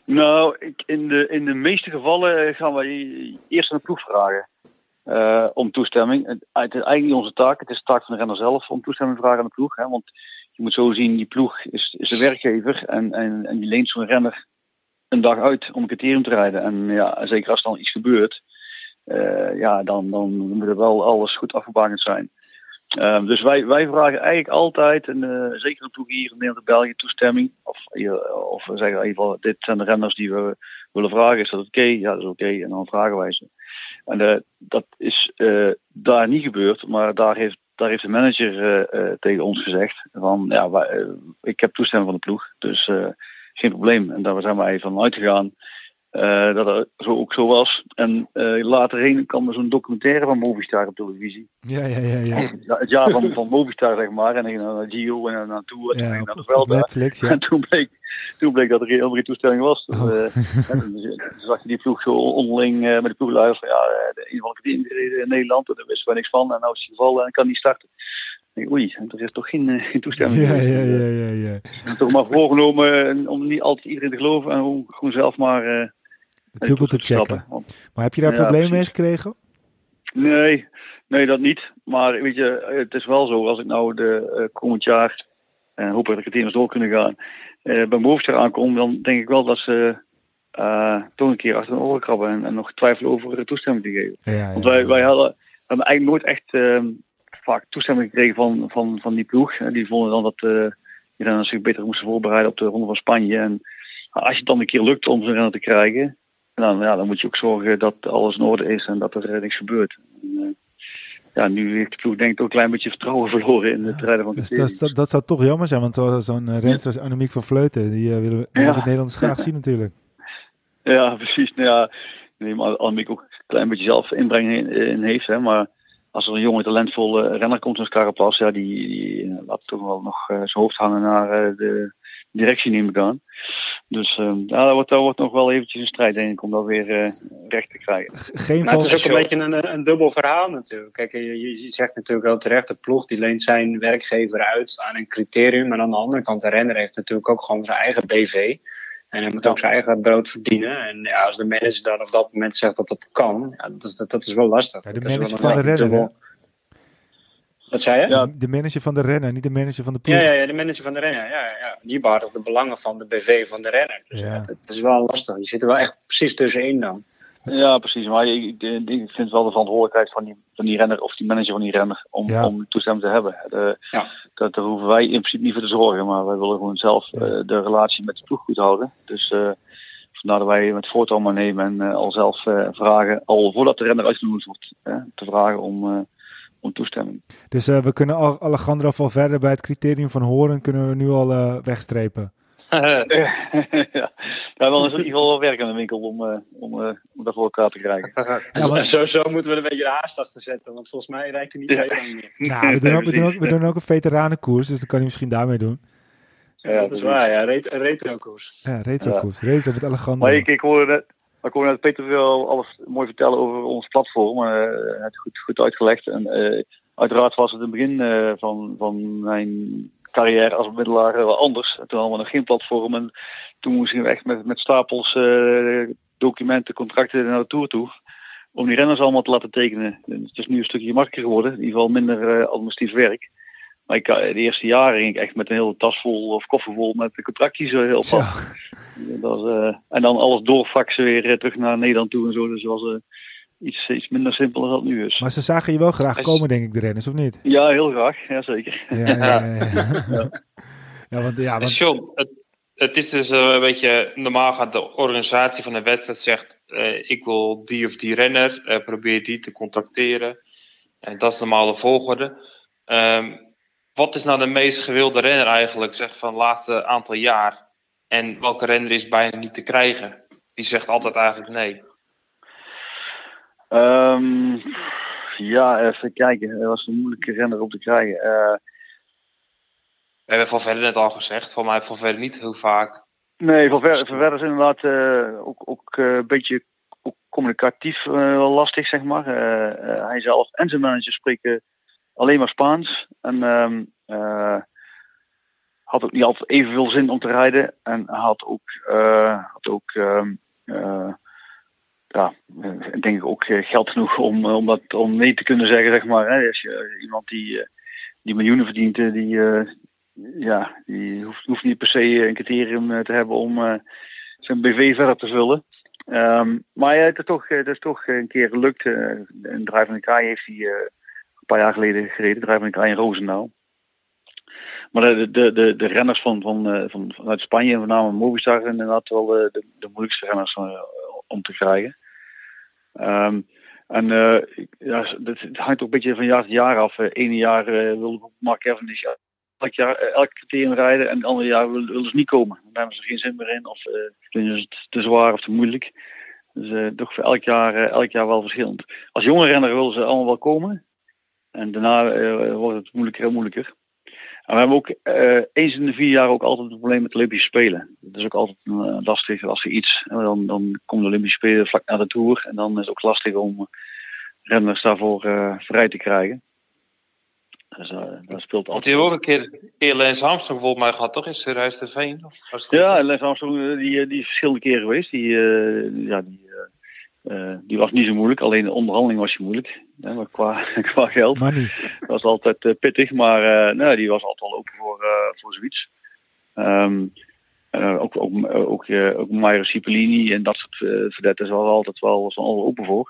Nou, in de, in de meeste gevallen gaan we eerst een ploeg vragen. Uh, om toestemming. Het, het is eigenlijk niet onze taak. Het is de taak van de renner zelf om toestemming te vragen aan de ploeg. Hè? Want je moet zo zien, die ploeg is, is de werkgever en, en, en die leent zo'n renner een dag uit om een criterium te rijden. En ja, zeker als er dan iets gebeurt, uh, ja, dan, dan moet er wel alles goed afgebakend zijn. Uh, dus wij, wij vragen eigenlijk altijd, en zeker een ploeg hier in Nederland België, toestemming. Of, of we zeggen in ieder geval, dit zijn de renners die we willen vragen. Is dat oké? Ja, dat is oké. En dan vragen wij ze. En dat is daar niet gebeurd, maar daar heeft, daar heeft de manager tegen ons gezegd: van ja, ik heb toestemming van de ploeg, dus geen probleem. En daar zijn wij van uitgegaan uh, dat het zo ook zo was. En uh, later heen kwam er zo'n documentaire van Movistar op televisie. Ja, ja, ja. ja. Het jaar van, van Movistar, zeg maar. En ik naar Gio en naar Tour en ja, naar de Velda. Netflix, ja. En toen bleek, toen bleek dat er geen helemaal toestemming was. Dus, oh. uh, toen zag je die ploeg zo onderling met de ploeglui van ja, de een van de gereden in Nederland. En daar wisten we niks van. En nou is hij gevallen en kan niet starten. Oei, er is toch geen, geen toestemming. Ja, ja, ja, ja, ja. En toch maar voorgenomen om niet altijd iedereen te geloven en gewoon zelf maar dubbel te checken. Maar heb je daar problemen mee gekregen? Nee, nee, dat niet. Maar weet je, het is wel zo, als ik nou de uh, komend jaar, en uh, hoop dat de eens door kunnen gaan, uh, bij Movistar aankom, dan denk ik wel dat ze uh, toch een keer achter de oren krabben en, en, nog twijfelen over de toestemming te geven. Ja, ja, Want wij, wij hadden, hebben eigenlijk nooit echt ehm, vaak toestemming gekregen van, van, van die ploeg. Die vonden dan dat uh, die zich beter moesten voorbereiden op de Ronde van Spanje. En als je het dan een keer lukt om zo'n renner te krijgen, dan, ja, dan moet je ook zorgen dat alles in orde is en dat er niks gebeurt. En, uh, ja, nu heeft de ploeg denk ik ook een klein beetje vertrouwen verloren in het rijden van de dus dat, dat, zou toch jammer zijn, want zo'n uh, renster als Annemiek van Vleuten, die uh, willen we ja. in Nederland graag zien natuurlijk. Ja, precies. Nou ja, neem Annemiek ook een klein beetje zelf inbreng in, in heeft, hè, maar als er een jonge talentvolle renner komt als Carapaz, ja, die, die laat toch wel nog uh, zijn hoofd hangen naar de directie neem ik aan. Dus uh, ja, dat, wordt, dat wordt nog wel eventjes een strijd, denk ik, om dat weer uh, recht te krijgen. Geen maar het is ook een beetje een, een dubbel verhaal natuurlijk. Kijk, je, je zegt natuurlijk wel terecht, de ploeg die leent zijn werkgever uit aan een criterium. Maar aan de andere kant, de renner heeft natuurlijk ook gewoon zijn eigen BV. En hij moet ook zijn eigen brood verdienen. En ja, als de manager dan op dat moment zegt dat dat kan, ja, dat, dat, dat is wel lastig. Ja, de manager van de renner, wat zei je? Ja. De manager van de renner, niet de manager van de ploeg. Ja, ja, ja de manager van de renner. Ja, ja. Die behartigt de belangen van de BV van de renner. Dus ja. dat, is wel lastig. Je zit er wel echt precies tussenin dan. Ja, precies. Maar ik, ik, vind wel de verantwoordelijkheid van die, van die renner of die manager van die renner om, ja. om toestemming te hebben. De, ja. dat, daar hoeven wij in principe niet voor te zorgen, maar wij willen gewoon zelf ja. uh, de relatie met de ploeg goed houden. Dus uh, vandaar dat wij het voortouw maar nemen en uh, al zelf vragen, al voordat de renner uitgenodigd wordt, te vragen om om toestemming. Dus uh, we kunnen Alejandro verder bij het criterium van horen kunnen we nu al uh, wegstrepen. Ja, wel is in ieder geval wel werk aan de winkel om, uh, om, om dat voor elkaar te krijgen. ja, maar... Sowieso moeten we een beetje de haast achter zetten, want volgens mij rijdt hij niet zo lang meer. Nou, we doen, ook, we, doen ook, we doen ook een veteranenkoers, dus dat kan hij misschien daarmee doen. Ja, dat is waar, ja. Ret retro-koers. Ja, retro-koers. Retro met Alejandro. Maar ik, ik hoorde ik kon net Peter wel alles mooi vertellen over ons platform. Uh, hij het goed, goed uitgelegd. En uh, uiteraard was het in het begin uh, van, van mijn carrière als bemiddelaar wel anders. Toen hadden we nog geen platform. En toen moesten we echt met, met stapels documenten, contracten naar de Tour toe. Om die renners allemaal te laten tekenen. Het is nu een stukje makkelijker geworden. In ieder geval minder administratief werk. Maar ik, de eerste jaren ging ik echt met een hele tas vol of koffer vol met contractjes heel Dat, uh, en dan alles doorfaxen weer terug naar Nederland toe en zo. Dus was, iets, iets minder simpel dan dat nu is. Maar ze zagen je wel graag komen, denk ik, de renners, of niet? Ja, heel graag. Ja, zeker. Ja, ja, ja. ja. ja want, ja, want... John, het, het, is dus uh, een beetje, normaal gaat de organisatie van de wedstrijd zegt, uh, ik wil die of die renner, uh, probeer die te contacteren. En dat is de normale volgorde. Um, wat is nou de meest gewilde renner eigenlijk, zeg van het laatste aantal jaar? En welke renner is bijna niet te krijgen? Die zegt altijd eigenlijk nee. Um, ja, even kijken. Dat was een moeilijke renner op te krijgen. Uh, We hebben Van Verder net al gezegd. Voor mij Van Verder niet heel vaak. Nee, Van Verder, van Verder is inderdaad uh, ook, ook uh, een beetje communicatief wel lastig, zeg maar. hij zelf en zijn manager spreken alleen maar Spaans. En um, had ook niet altijd evenveel zin om te rijden. En had ook, had ook um, ja, denk ik ook geld genoeg om, om, dat, om nee te kunnen zeggen, zeg maar. Hè. Als je iemand die, die miljoenen verdient, die, ja, die hoeft, niet per se een criterium te hebben om zijn BV verder te vullen. Um, maar ja, het is toch, het is toch een keer gelukt. een drijvende kraai heeft hij een paar jaar geleden gereden, drijvende kraai in Roosendaal. Maar de, de, de, de renners van, van, van, vanuit Spanje, met name Movistar, inderdaad wel de, de, de moeilijkste renners om te krijgen. Um, en uh, ja, het hangt ook een beetje van jaar tot jaar af. Ene jaar uh, wil Mark Cavendish elk jaar elk criterium rijden en het andere jaar willen, willen ze niet komen. Dan hebben ze geen zin meer in of uh, vinden ze het te zwaar of te moeilijk. Dus toch voor elk jaar, elk jaar wel verschillend. Als jonge renner willen ze allemaal wel komen. En daarna wordt het moeilijker en moeilijker. En we hebben ook uh, eens in de vier jaar ook altijd een probleem met de Olympische Spelen. Dat is ook altijd uh, lastig als er iets. Dan, dan komen de Olympische Spelen vlak na de Tour. En dan is het ook lastig om renners daarvoor uh, vrij te krijgen. Dus dat speelt altijd. Want die ook een keer, keer Lance Armstrong volgens mij gehad, toch? In Serhuis-de-Veen? Ja, Lance Armstrong die, die is verschillende keren geweest. Die, ja, die, uh, die was niet zo moeilijk, alleen de onderhandeling was je moeilijk. Hè, maar qua, qua geld. Money. Dat was altijd uh, pittig, maar uh, nou, die was altijd wel open voor, voor zoiets. Um, ook ook, ook, ook Mario Cipollini en dat soort verdetten was altijd wel, was wel open voor.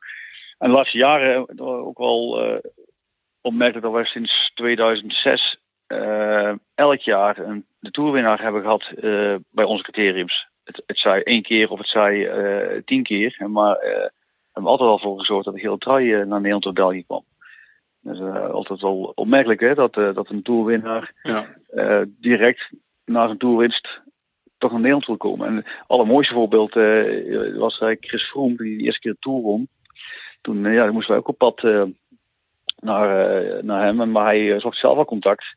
En de laatste jaren ook wel opmerkelijk dat we sinds 2006 elk jaar een, de toerwinnaar hebben gehad bij onze criteriums het, het zij één keer of het zij uh, tien keer. Maar uh, hebben altijd wel voor gezorgd dat de hele trui uh, naar Nederland of België kwam. Dat is altijd wel opmerkelijk hè, dat, dat een toerwinnaar ja. direct na zijn toerwinst toch naar Nederland wil komen. En het allermooiste voorbeeld was Chris Froome die de eerste keer de Tour won. Toen ja, moesten wij ook op pad naar, naar hem. Maar hij zocht zelf al contact.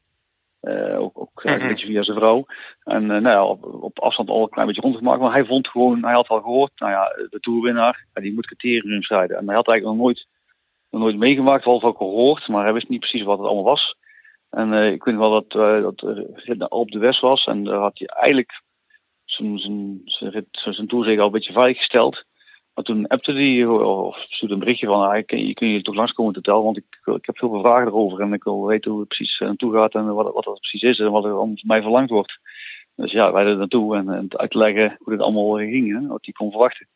Uh, ook ook een beetje via zijn vrouw. En uh, nou ja, op, op, afstand al een klein beetje rondgemaakt. Maar hij vond gewoon, hij had al gehoord, nou ja, de toerwinnaar, die moet criteriums rijden. En hij had eigenlijk nog nooit, nog nooit meegemaakt, wel ook gehoord, maar hij wist niet precies wat het allemaal was. En uh, ik weet wel dat, dat rit op de West was. En daar had hij eigenlijk zijn, zijn, zijn, zijn toerzeg al een beetje veiliggesteld. Maar toen appte hij of stuurde een berichtje van, ah, kun, je, kun je toch langskomen te tellen, want ik, ik heb veel vragen erover en ik wil weten hoe het precies naartoe gaat en wat, wat dat precies is en wat er van mij verlangd wordt. Dus ja, wij er naartoe en, en uit te leggen hoe dit allemaal ging, hè, wat hij kon verwachten.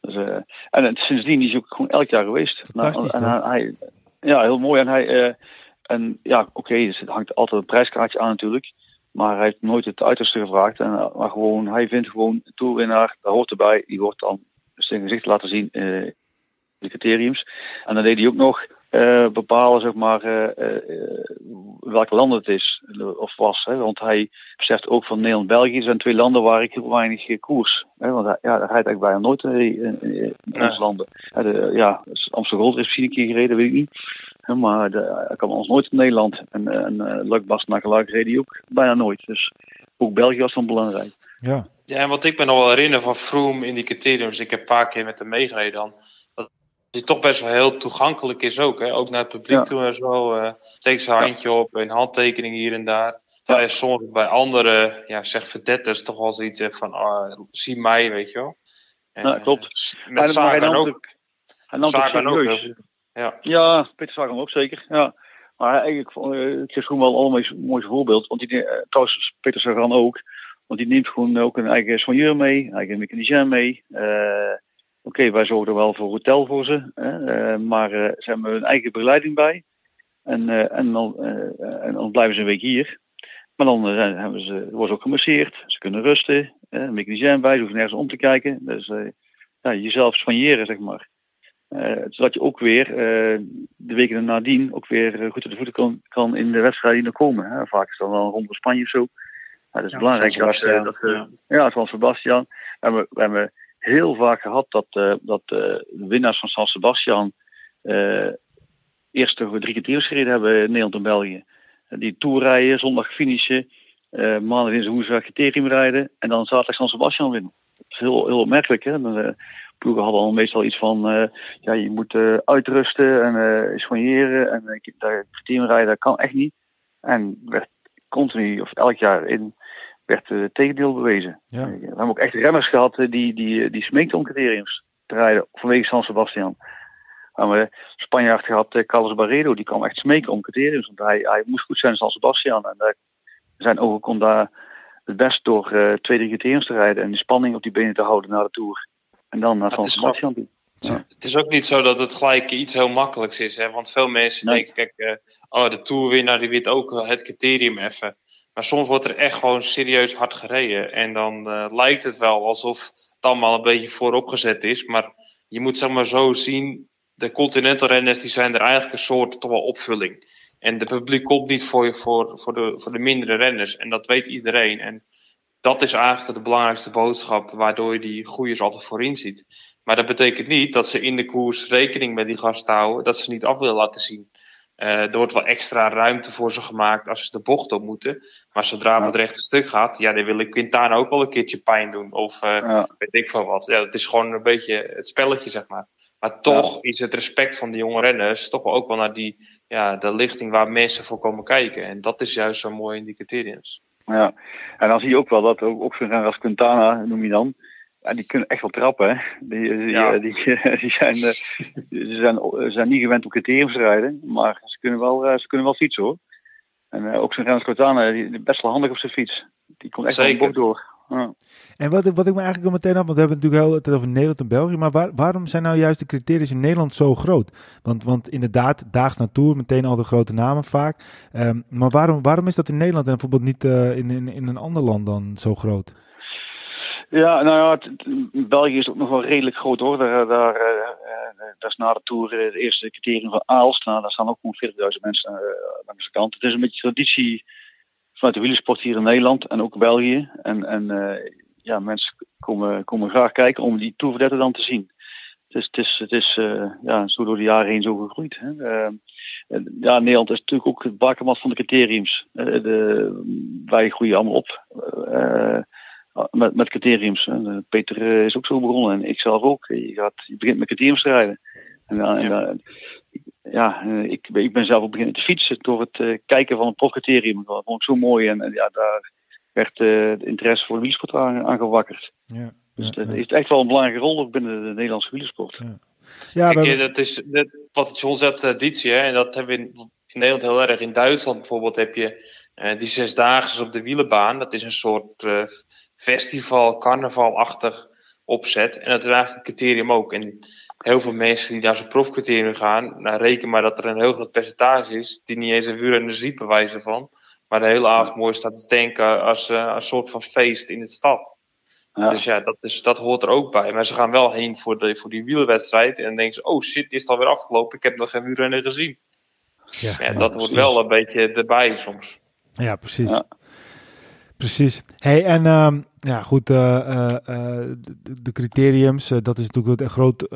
Dus, uh, en, en sindsdien is hij ook gewoon elk jaar geweest. Fantastisch nou, en hij, Ja, heel mooi. En hij, uh, en ja, oké, okay, dus het hangt altijd een prijskaartje aan natuurlijk. Maar hij heeft nooit het uiterste gevraagd. En, maar gewoon, hij vindt gewoon een toerwinnaar, daar hoort erbij, die wordt dan zijn gezicht laten zien uh, de criteriums. En dan deed hij ook nog uh, bepalen, zeg maar, uh, welke landen het is of was. Hè? Want hij beseft ook van Nederland-België zijn twee landen waar ik heel weinig koers. Hè? Want hij, ja, hij rijdt eigenlijk bijna nooit in, in, onze landen. De, ja, Amsterdam Gold is misschien een keer gereden, weet ik niet. Maar de, hij kwam ons nooit in Nederland. En, en Luc Bas naar reed hij ook bijna nooit. Dus ook België was dan belangrijk. Ja. Ja, en wat ik me nog wel herinner van Froome in die criteriums, ik heb een paar keer met hem meegereden dan, dat hij toch best wel heel toegankelijk is ook. Hè? Ook naar het publiek ja. toe en zo. Uh, steekt zijn handje ja. op, een handtekening hier en daar. Terwijl je soms bij andere, ja, zeg verdetters toch wel zoiets van, uh, zie mij, weet je wel. En, ja, klopt. Uh, met Sagan ook. Sagan ook. Ja. ja, Peter Sagan ook zeker. Ja. Maar eigenlijk vond uh, Chris Groen wel een mooi voorbeeld. Want die, trouwens, Peter Sagan ook. Want die neemt gewoon ook een eigen soigneur mee, eigen mechanicien mee. Uh, Oké, wij zorgen wel voor hotel voor ze, hè, maar ze hebben hun eigen begeleiding bij. En, en, dan, en dan blijven ze een week hier. Maar dan hebben ze, ook gemasseerd. Ze kunnen rusten. een mechanicien bij, ze hoeven nergens om te kijken. Dus ja, jezelf soigneren, zeg maar. Zodat je ook weer uh, de weken nadien ook weer goed op de voeten kan, kan in de wedstrijden die er komen. Hè. Vaak is dat een ronde Spanje of zo. Dat is ja, belangrijk. Dat, dat, ja. ja, zoals Sebastian. We hebben, we hebben heel vaak gehad dat, dat de winnaars van San Sebastian eerst toch drie keer gereden hebben in Nederland en België. Die tour rijden, zondag finishen, maandag in zijn woensdag criterium rijden en dan zaterdag San Sebastian winnen. Dat is heel, heel opmerkelijk. Hè? Dan, ploegen hadden al meestal iets van, uh, ja, je moet uh, uitrusten en uh, soigneren en uh, daar teamrijden, dat kan echt niet. En werd continu, of elk jaar in, werd het tegendeel bewezen. Ja. We hebben ook echt renners gehad die, die, die smeekten om criteriums te rijden vanwege San Sebastian. We hebben Spanjaard gehad, Carlos Barredo, die kwam echt smeken om criteriums, want hij, hij moest goed zijn in San Sebastian. En zijn ogen kon daar het best door uh, tweede criteriums te rijden en die spanning op die benen te houden na de Tour. En dan naar San Sebastian toe. Het is ook niet zo dat het gelijk iets heel makkelijks is. Hè? Want veel mensen denken, kijk, uh, oh, de toerwinnaar die wint ook het criterium even. Maar soms wordt er echt gewoon serieus hard gereden. En dan uh, lijkt het wel alsof het allemaal een beetje vooropgezet is. Maar je moet zeg maar zo zien, de continental renners die zijn er eigenlijk een soort toch wel opvulling. En de publiek komt niet voor, voor, voor, de, voor de mindere renners. En dat weet iedereen. En dat is eigenlijk de belangrijkste boodschap waardoor je die groeiers altijd voorin ziet. Maar dat betekent niet dat ze in de koers rekening met die gasten houden, dat ze niet af willen laten zien. Uh, er wordt wel extra ruimte voor ze gemaakt als ze de bocht op moeten. Maar zodra het recht stuk gaat, ja, dan wil ik Quintana ook wel een keertje pijn doen. Of ja. weet ik van wat. Ja, het is gewoon een beetje het spelletje, zeg maar. Maar toch is het respect van de jonge renners toch ook wel naar die, ja, de lichting waar mensen voor komen kijken. En dat is juist zo mooi in die criteriums. Ja, en dan zie je ook wel dat ook, ook zo'n renner als Quintana, noem je dan, ja, die kunnen echt wel trappen. Hè? Die, die, ja. die, die, zijn, ze zijn, zijn niet gewend om criteriums te rijden, maar ze kunnen wel, ze kunnen wel fietsen hoor. En ook zo'n renner als Quintana, die is best wel handig op zijn fiets. Die komt echt wel bocht door. Ja. En wat, wat ik me eigenlijk al meteen af, want we hebben het natuurlijk heel het over Nederland en België, maar waar, waarom zijn nou juist de criteria in Nederland zo groot? Want, want inderdaad, daags naar Tour, meteen al de grote namen vaak. Um, maar waarom, waarom is dat in Nederland en bijvoorbeeld niet uh, in, in, in een ander land dan zo groot? Ja, nou ja, België is ook nog wel redelijk groot hoor. Daar, daar, uh, daar is na de Tour het eerste criterium van Aalst. Nou, daar staan ook gewoon 40.000 mensen uh, langs de kant. Het is een beetje traditie vanuit de wielersport hier in Nederland en ook België. En, en ja, mensen komen, komen graag kijken om die toerverdetten dan te zien. Het is, het is ja, zo door de jaren heen zo gegroeid. Hè. Ja, Nederland is natuurlijk ook het bakermat van de criteriums. de, wij groeien allemaal op met, met criteriums. Peter is ook zo begonnen en ik zelf ook. Je, gaat, je begint met criteriums te rijden. En, en, ja ja, eh, ik, ik ben zelf ook beginnen te fietsen door het uh, kijken van het profcriterium. Dat vond ik zo mooi en, en ja, daar werd uh, de interesse voor de wielersport aangewakkerd. Ja, dus dat heeft echt wel een belangrijke rol ook binnen de Nederlandse wielersport. Ja, ja Kijk, we... dat is dat, wat John zegt, traditie, hè, en dat hebben we in, in, Nederland heel erg. In Duitsland bijvoorbeeld heb je uh, die zesdaagse op de wielenbaan. Dat is een soort festival, carnavalachtig opzet. En dat is eigenlijk een criterium ook. En heel veel mensen die naar zo'n profcriterium gaan, nou, reken maar dat er een heel groot percentage is die niet eens een wielrenner ziet bewijzen van. Maar de hele avond mooi staat te denken als uh, een soort van feest in de stad. Ja. Dus ja, dat, is, dat hoort er ook bij. Maar ze gaan wel heen voor, de, voor die wielerwedstrijd. En dan denken ze, oh shit, is het alweer afgelopen? Ik heb nog geen wielrenner gezien. Ja, ja, dat wordt wel een beetje erbij soms. Ja, precies. Ja. Precies. Hey, en uh, ja, goed, uh, uh, de, de, criteriums, dat is natuurlijk een groot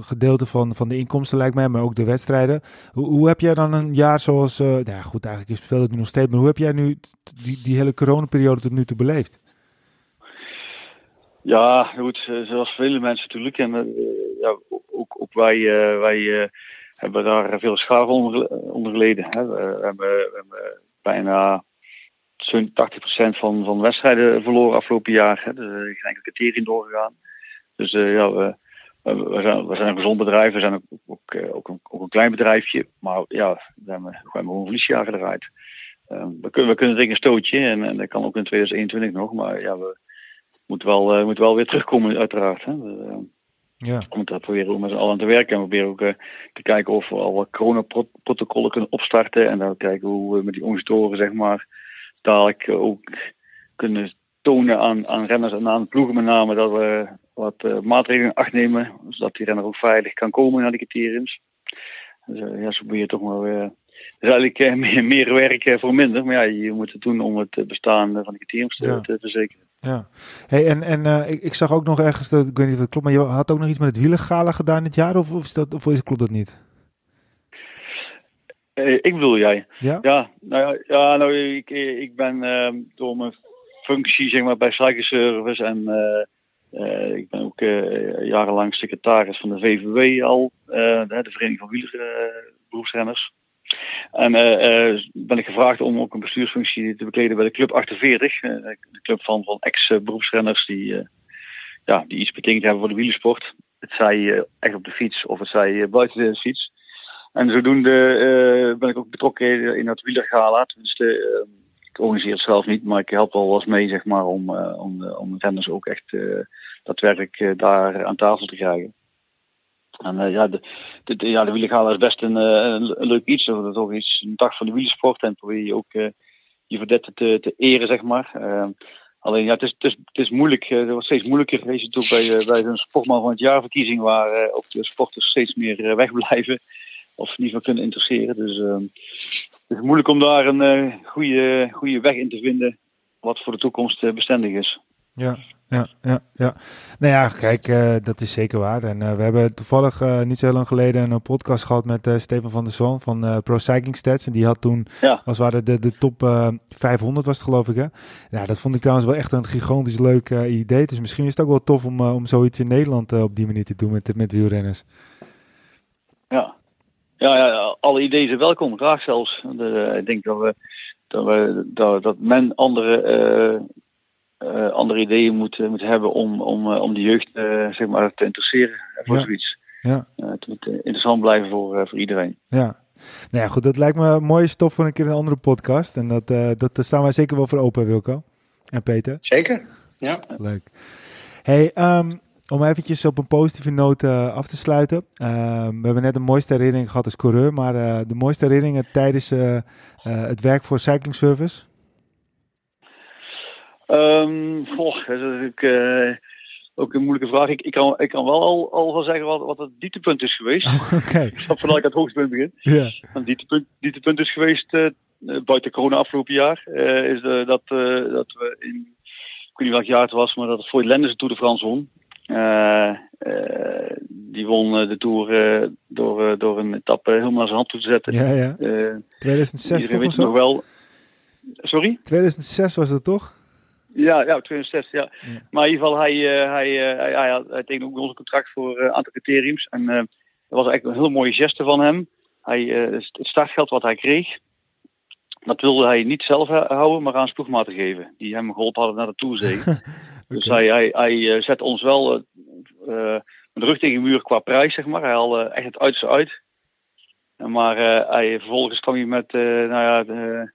gedeelte van, van de inkomsten, lijkt mij, maar ook de wedstrijden. Hoe, hoe heb jij dan een jaar zoals, nou ja, goed, eigenlijk is het nu nog steeds, maar hoe heb jij nu die, die hele coronaperiode tot nu toe beleefd? Ja, goed, zoals vele mensen natuurlijk. En ja, ook, ook wij, wij hebben daar veel schade onder, geleden. We, we hebben bijna zo'n 80% van, van wedstrijden verloren afgelopen jaar. Hè. Dus, uh, geen enkele criterium doorgegaan. Dus uh, ja, we, we, zijn, we zijn een gezond bedrijf. We zijn ook, ook, uh, ook, een, ook een klein bedrijfje. Maar ja, we hebben gewoon een verliesjaar gedraaid. we, kunnen, we kunnen een stootje. En, en dat kan ook in 2021 nog. Maar ja, we moeten wel, moeten wel weer terugkomen uiteraard. Hè. Ja. Om te proberen om met z'n allen te werken. En we proberen ook te kijken of we al wat coronaprotocollen kunnen opstarten. En dan kijken hoe we met die organisatoren, zeg maar, dadelijk ook kunnen tonen aan, aan renners en aan ploegen met name dat we wat maatregelen acht nemen. Zodat die renner ook veilig kan komen naar de criteriums. Dus ja, zo probeer je toch maar weer is eigenlijk meer, meer werk voor minder. Maar ja, je moet het doen om het eh, bestaan van de criteriums te, te verzekeren. Ja, hey, en, en ik, ik, zag ook nog ergens, dat, ik weet niet of het klopt, maar je had ook nog iets met het wielengala gedaan dit jaar, of, of, is dat, of klopt dat niet? Ik bedoel jij? Ja? Ja, nou, ja, nou ik, ik ben ehm, door mijn functie zeg maar, bij Cycle Service en ik ben ook jarenlang secretaris van de VVW al, de Vereniging van Wielerberoepsrenners. En ben ik gevraagd om ook een bestuursfunctie te bekleden bij de Club 48. Uh, eh, de club van, van ex-beroepsrenners die, ja, die iets betekend hebben voor de wielersport. Het zij echt op de fiets of het zij buiten de fiets. En zodoende ben ik ook betrokken in het wielergala. Tenminste, ik organiseer het zelf niet, maar ik help wel eens mee zeg maar, om, om, om renners ook echt daadwerkelijk daar aan tafel te krijgen. En ja, de, ja, de wielergala is best een, leuk iets. Dat is toch iets, een dag van de wielersport. En probeer je ook je verdetten te, te eren, zeg maar. Uh, alleen ja, het is, het is, het is moeilijk. het wordt steeds moeilijker. Ziet ook bij, bij een sportman van het jaarverkiezing waar ook de sporters steeds meer wegblijven. Of niet van kunnen interesseren. Dus het is moeilijk om daar een goede, goede weg in te vinden. Wat voor de toekomst bestendig is. Ja, ja, ja, ja. Nou ja, kijk, uh, dat is zeker waar. En uh, we hebben toevallig uh, niet zo heel lang geleden een podcast gehad met Stefan van der Zwan van Pro Cycling Stats. En die had toen, ja. als waren de, de top 500 was het geloof ik hè. Ja, dat vond ik trouwens wel echt een gigantisch leuk idee. Dus misschien is het ook wel tof om, om zoiets in Nederland op die manier te doen met, met wielrenners. Ja. Ja, ja, alle ideeën zijn welkom, graag zelfs. De, ik denk dat we, dat, we, dat, dat men andere uh, andere ideeën moet, moet hebben om, om, uh, om de jeugd uh, zeg maar, te interesseren voor ja. zoiets. Ja. het moet interessant blijven voor, voor iedereen. Ja. Nou ja, goed, dat lijkt me mooie stof voor een keer een andere podcast. En dat, dat, daar staan wij zeker wel voor open, Wilco. En Peter. Zeker, ja. Leuk. Hey, um, om eventjes op een positieve noot af te sluiten. Uh, we hebben net de mooiste herinnering gehad als coureur, maar uh, de mooiste herinneringen tijdens uh, het werk voor Cycling Service? Um, goh, dat is natuurlijk ook een moeilijke vraag. Ik, ik, kan, ik kan wel al, al wel zeggen wat, wat het dieptepunt is geweest. Oh, Oké. Ik snap vanuit het hoogtepunt begin. Ja. Dieptepunt, dieptepunt is geweest, buiten corona afgelopen jaar, is de, dat, dat we in, ik weet niet welk jaar het was, maar dat het voor Lenders de Tour de France won. Die won de Tour door, door een etappe helemaal naar zijn hand toe te zetten. Ja, ja. 2006 toch of zo? Nog wel... Sorry? 2006 was het toch? Ja, ja, 2006, ja. ja. Maar in ieder geval, hij, hij, hij, hij, hij tekende ook ons contract voor een aantal criteriums. En dat was eigenlijk een heel mooie geste van hem. Hij, het startgeld wat hij kreeg, dat wilde hij niet zelf houden, maar aan ploegmaten geven. Die hem geholpen hadden naar de Toerzee. Dus hij, hij, hij zet ons wel met de rug tegen de muur qua prijs, zeg maar. Hij haalde echt het uiterste uit. Maar hij, vervolgens kwam hij met, nou ja...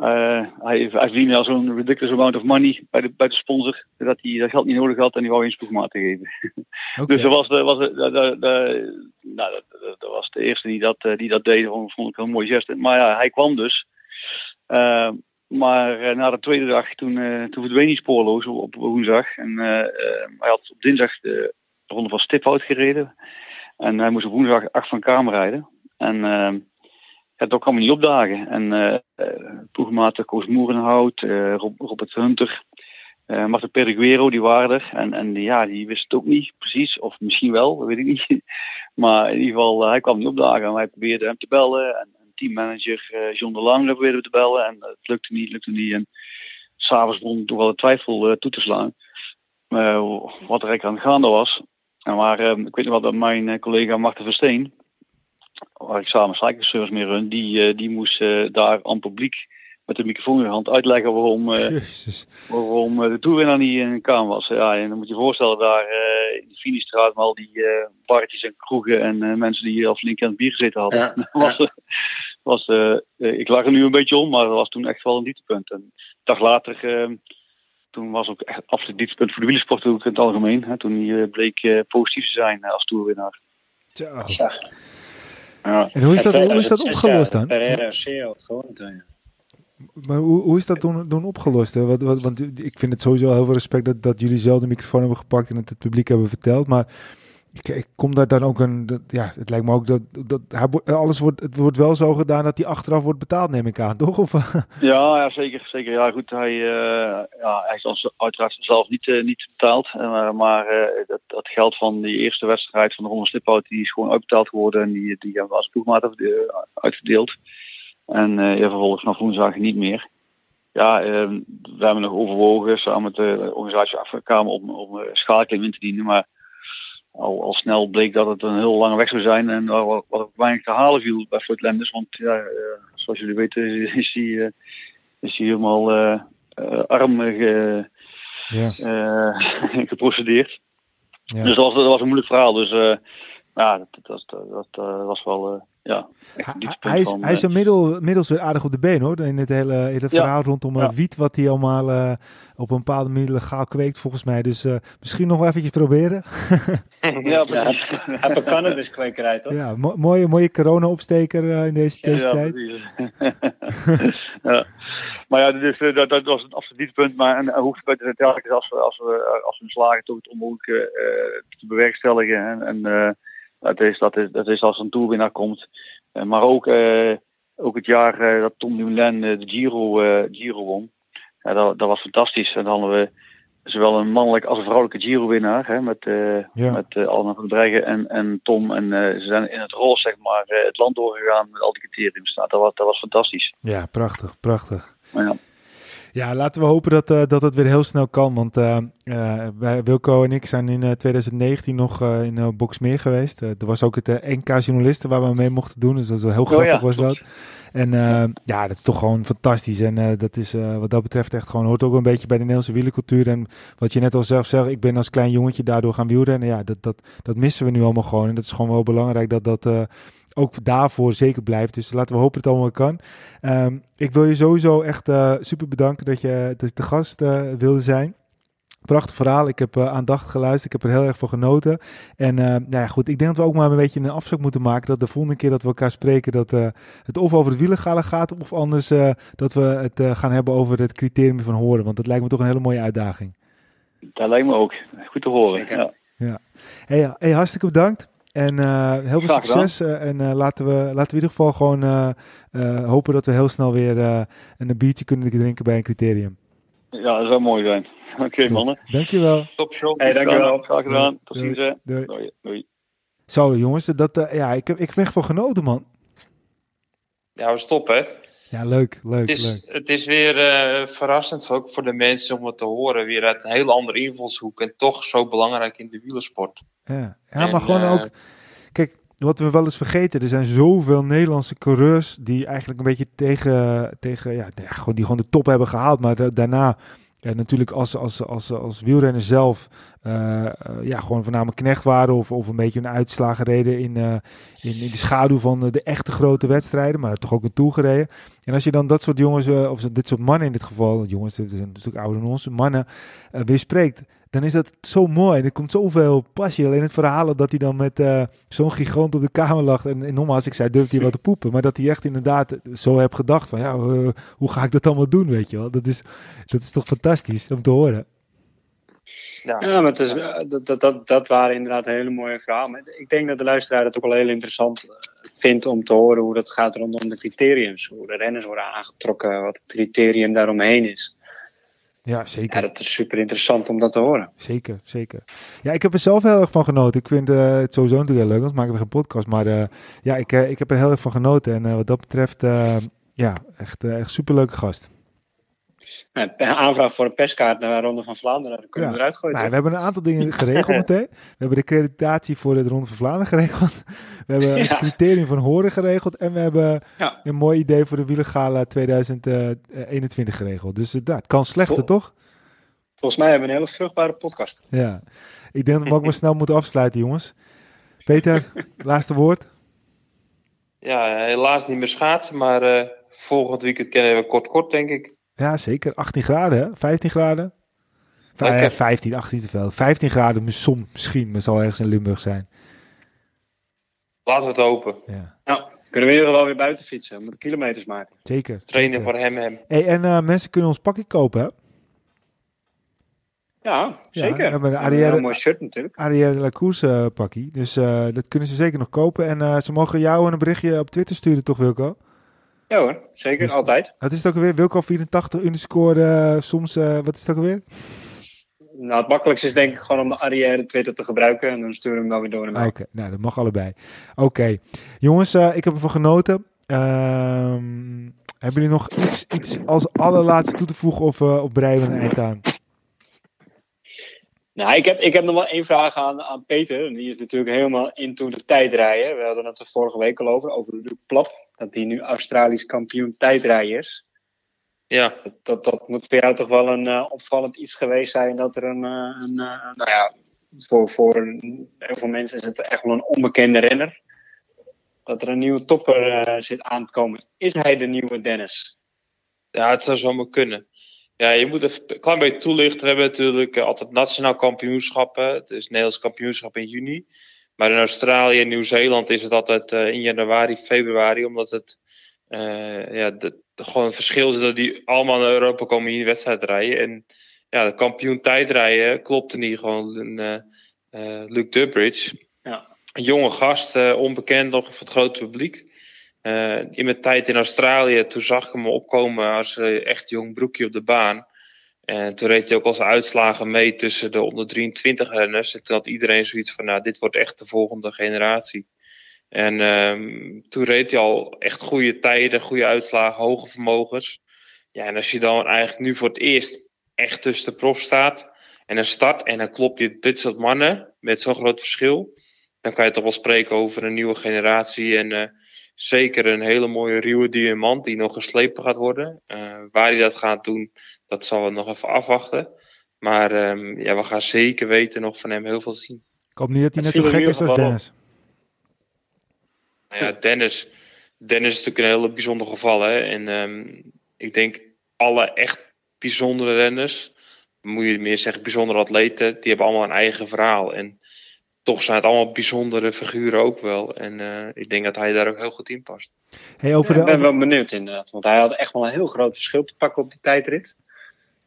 Uh, hij, hij verdiende al zo'n ridiculous amount of money bij de, bij de sponsor. Dat hij dat geld niet nodig had en die wou eens ploegmaten geven. Okay. dus dat was, de, was, de, nou, dat, dat, was de eerste die dat, eh, die dat deed. Dat vond ik een mooi gest. Maar ja, hij kwam dus. Uh, maar na de tweede dag, toen, toen verdween hij spoorloos op, woensdag. En hij had op dinsdag de ronde van Stiphout gereden. En hij moest op woensdag acht van Kamer rijden. En ja, dat kwam hij niet opdagen. En uh, ploegmaten Koos Moerenhout, Robert Hunter, uh, Martin Periguero, die waren er. En, en ja, die wist het ook niet precies. Of misschien wel, dat weet ik niet. Maar in ieder geval, hij kwam niet opdagen. En wij probeerden hem te bellen. En, en teammanager John de Lang probeerde we te bellen. En het lukte niet, lukte niet. En s'avonds begon toch wel de twijfel toe te slaan. wat er eigenlijk aan de gaande was. En maar ik weet nog wel dat mijn collega Marten Versteen waar ik samen cycleservice mee run, die, die moest daar aan publiek met de microfoon in de hand uitleggen waarom, uh, waarom de toerwinnaar niet in de was. Ja, en dan moet je je voorstellen daar in de Finiestraat met al die barretjes en kroegen en mensen die al flink aan het bier gezeten hadden. Ja, was, was, ik lag er nu een beetje om, maar dat was toen echt wel een dieptepunt. En een dag later, toen was ook echt absoluut dieptepunt voor de wielersport ook in het algemeen. Hè, toen hij bleek positief te zijn als toerwinnaar. Zeg. Ja. En hoe is dat, Ja, hoe is dat 2006, opgelost ja, dan? Pereira had ja. Maar hoe, hoe is dat toen, toen opgelost? Hè? Want ik vind het sowieso heel veel respect dat, dat jullie zelf de microfoon hebben gepakt en het het publiek hebben verteld. Maar ik, ik kom daar dan ook een. ja, het lijkt me ook dat, dat alles wordt, het wordt wel zo gedaan dat hij achteraf wordt betaald, neem ik aan, toch? Of, Ja, ja, zeker. zeker. Ja, goed, hij, eh ja, hij is ons uiteraard zelf niet, eh, niet betaald. Eh, maar dat, dat geld van die eerste wedstrijd van de Ronde Sliphout, die is gewoon uitbetaald geworden. En die, die hebben we als ploegmaat uitgedeeld. En eh, ja, vervolgens vanaf woensdag niet meer. Ja, eh, we hebben nog overwogen samen met de organisatie Afrikamer om, om eh, schakeling in te dienen. Maar al, al snel bleek dat het een heel lange weg zou zijn. En wat, wat weinig te halen viel bij Floyd Lenders. Want ja, eh, zoals jullie weten is hij... is hij helemaal arm ge, geprocedeerd. ja. Dus dat was, dat was een moeilijk verhaal. Dus ja, dat, dat, dat, dat, was wel ja, Hij, een is, van, hij is eh, inmiddel, inmiddels weer aardig op de been hoor. In het hele, in het Ja. verhaal rondom eh, Ja. wiet, wat hij allemaal eh, op een bepaalde manier legaal kweekt, volgens mij. Dus eh, misschien nog wel eventjes proberen. ja, Ja, precies. hij heeft een cannabiskwekerij, toch? Ja, mo- mooie, mooie corona-opsteker eh, in deze, deze Ja, tijd. ja. Maar ja, dus, eh, dat, dat was een absoluut dieptepunt. Maar een, een hoogtepunt is telkens als we, als we, als we slagen toch het onmogelijke eh, te bewerkstelligen. En, en eh, dat, is, dat, is, dat is als een toerwinnaar komt. Eh, maar ook, eh, ook het jaar eh, dat Tom Dumoulin de Giro, Giro won. Ja, dat, dat was fantastisch. En dan hadden we zowel een mannelijk als een vrouwelijke Giro-winnaar. Hè, met Ja. met eh Alma van Dreggen en, en Tom. En ze zijn in het roze zeg maar, het land doorgegaan met al die criteriums. Nou, dat, was, dat was fantastisch. Ja, prachtig, prachtig. Maar ja. Ja, laten we hopen dat, eh, dat het weer heel snel kan. Want eh, wij, Wilco en ik zijn in eh, 2019 nog eh, in uh, Boxmeer geweest. Er was ook het NK Journalisten waar we mee mochten doen. Dus dat is wel heel Oh grappig ja, was dat. En ja, dat is toch gewoon fantastisch. En eh, dat is eh, wat dat betreft echt gewoon, hoort ook een beetje bij de Nederlandse wielercultuur. En wat je net al zelf zegt, ik ben als klein jongetje daardoor gaan wielrennen. Ja, dat, dat, dat missen we nu allemaal gewoon. En dat is gewoon wel belangrijk dat dat eh, ook daarvoor zeker blijft. Dus laten we hopen dat het allemaal kan. Ehm, ik wil je sowieso echt eh, super bedanken dat je dat de gast eh, wilde zijn. Prachtig verhaal. Ik heb eh, aandachtig geluisterd. Ik heb er heel erg van genoten. En eh, nou ja, goed, ik denk dat we ook maar een beetje een afspraak moeten maken. Dat de volgende keer dat we elkaar spreken, dat eh, het of over het wielengala gaat. Of anders eh, dat we het eh, gaan hebben over het criterium van horen. Want dat lijkt me toch een hele mooie uitdaging. Dat lijkt me ook. Goed te horen. Zeker. Ja. Hey, hey, hartstikke bedankt. En eh, heel veel succes. eh, en eh, laten, we, laten we in ieder geval gewoon eh, eh, hopen dat we heel snel weer eh, een biertje kunnen drinken bij een criterium. ja, dat zou mooi zijn. Oké, mannen. Dankjewel. Top show. Hey, dankjewel. Graag gedaan. Tot Doei. ziens. Doei. Doei. Doei. Zo jongens, dat, eh, ja, ik, heb, ik heb echt van genoten man. Ja, we stoppen. hè. Ja, leuk, leuk, Het is, leuk. het is weer eh, verrassend ook voor de mensen om het te horen. Weer uit een heel andere invalshoek. En toch zo belangrijk in de wielersport. Ja, ja En, maar gewoon eh, ook, kijk, wat we wel eens vergeten, er zijn zoveel Nederlandse coureurs die eigenlijk een beetje tegen, tegen ja, gewoon, die gewoon de top hebben gehaald, maar da- daarna ja, natuurlijk als, als, als, als wielrenner zelf eh, eh, ja, gewoon voornamelijk knecht waren of, of een beetje een uitslagen reden in, eh, in, in de schaduw van de, echte grote wedstrijden, maar toch ook een Tour gereden. En als je dan dat soort jongens, of dit soort mannen in dit geval, jongens, dit zijn natuurlijk ouder dan ons, mannen, weer spreekt, dan is dat zo mooi. En er komt zoveel passie alleen in het verhaal dat hij dan met eh, zo'n gigant op de kamer lag. En, en nogmaals, ik zei, durft hij wat te poepen. Maar dat hij echt inderdaad zo heb gedacht van, ja, eh, hoe ga ik dat allemaal doen, weet je wel. Dat is, dat is toch fantastisch om te horen. ja. Ja, maar het is, eh, dat, dat, dat, dat waren inderdaad hele mooie verhalen. Maar ik denk dat de luisteraar het ook wel heel interessant vindt om te horen hoe dat gaat rondom de criteriums. Hoe de renners worden aangetrokken, wat het criterium daaromheen is. Ja, Ja, zeker. dat is super interessant om dat te horen. Zeker, zeker. Ja, ik heb er zelf heel erg van genoten. Ik vind eh, het sowieso natuurlijk heel leuk, anders maken we geen podcast. Maar eh, ja, ik, eh, ik heb er heel erg van genoten. En wat dat betreft, ja, echt, echt superleuke gast. Nou, Een aanvraag voor een perskaart naar de Ronde van Vlaanderen, dan kunnen Ja. we eruit gooien. Nou, we hebben een aantal dingen geregeld meteen. We hebben de creditatie voor de Ronde van Vlaanderen geregeld. We hebben het Ja. criterium van horen geregeld. En we hebben Ja. een mooi idee voor de Wielergala 2021 geregeld. Dus eh, nou, het kan slechter, toch? Volgens mij hebben we een hele vruchtbare podcast. Ja. Ik denk dat we ook maar snel moeten afsluiten, jongens. Peter, laatste woord. ja, helaas niet meer schaatsen. Maar eh, volgend weekend kennen we kort kort, denk ik. Ja, zeker. 18 graden, hè? 15 graden. Vij- Oké. 15, 18 te veel. 15 graden misschien, misschien, maar zal ergens in Limburg zijn. Laten we het hopen. Ja, Nou, kunnen we in ieder geval weer buiten fietsen. We moeten kilometers maken. zeker. Trainen zeker. voor hem hem. Hey, en eh, mensen kunnen ons pakje kopen, hè? Ja, zeker. we hebben de Een mooi shirt natuurlijk. Arrière de la Course eh, pakkie. Dus eh, dat kunnen ze zeker nog kopen. En eh, ze mogen jou een berichtje op Twitter sturen, toch Wilco? Ja hoor, zeker. Dus- Altijd. Wat is het ook alweer? Wilco84 underscore eh, soms, eh, wat is het ook alweer? Nou, het makkelijkste is denk ik gewoon om de Arrière Twitter te gebruiken. En dan sturen we hem wel weer door naar mij. Oké, nou dat mag allebei. Oké, jongens, eh, ik heb ervan genoten. Ehm, hebben jullie nog iets, iets als allerlaatste toe te voegen of op breien we een eind aan? Nou, ik heb, ik heb nog wel één vraag aan, aan Peter. Die is natuurlijk helemaal into de tijdrijden. We hadden het er vorige week al over, over Luc Plap. Dat hij nu Australisch kampioen tijdrijden is. Ja, Dat, dat, moet voor jou toch wel een eh, opvallend iets geweest zijn. Dat er een, eh, een eh, nou ja, voor, voor een- heel veel mensen is het echt wel een onbekende renner. Dat er een nieuwe topper zit aan te komen. Is hij de nieuwe Dennis? ja, het zou zomaar kunnen. Ja, je moet even een klein beetje toelichten. We hebben natuurlijk altijd nationaal kampioenschappen. Het is Nederlands kampioenschap in juni. Maar in Australië en Nieuw-Zeeland is het altijd eh, in januari, februari. Omdat het eh, ja, de, gewoon een verschil is dat die allemaal naar Europa komen hier wedstrijd rijden. En ja, de kampioen tijdrijden klopte niet gewoon een, eh Luke Durbridge. Ja. Een jonge gast, onbekend nog voor het grote publiek. In mijn tijd in Australië, toen zag ik hem opkomen als echt jong broekje op de baan. En toen reed hij ook als uitslagen mee tussen de onder 23 renners. En toen had iedereen zoiets van, nou, dit wordt echt de volgende generatie. En ehm, toen reed hij al echt goede tijden, goede uitslagen, hoge vermogens. Ja, en als je dan eigenlijk nu voor het eerst echt tussen de prof staat en een start en dan klop je dit soort mannen met zo'n groot verschil, dan kan je toch wel spreken over een nieuwe generatie en eh, zeker een hele mooie ruwe diamant die nog geslepen gaat worden. Eh, waar hij dat gaat doen, dat zal we nog even afwachten. Maar ehm, ja, we gaan zeker weten nog van hem heel veel zien. Ik hoop niet dat hij net zo gek is als Dennis. Nou ja, Dennis, Dennis is natuurlijk een hele bijzonder geval. Hè? En ehm, ik denk alle echt bijzondere renners, moet je meer zeggen bijzondere atleten, die hebben allemaal een eigen verhaal. En toch zijn het allemaal bijzondere figuren ook wel. En eh, ik denk dat hij daar ook heel goed in past. Hey, over Ja, ik ben wel benieuwd inderdaad. Want hij had echt wel een heel groot verschil te pakken op die tijdrit.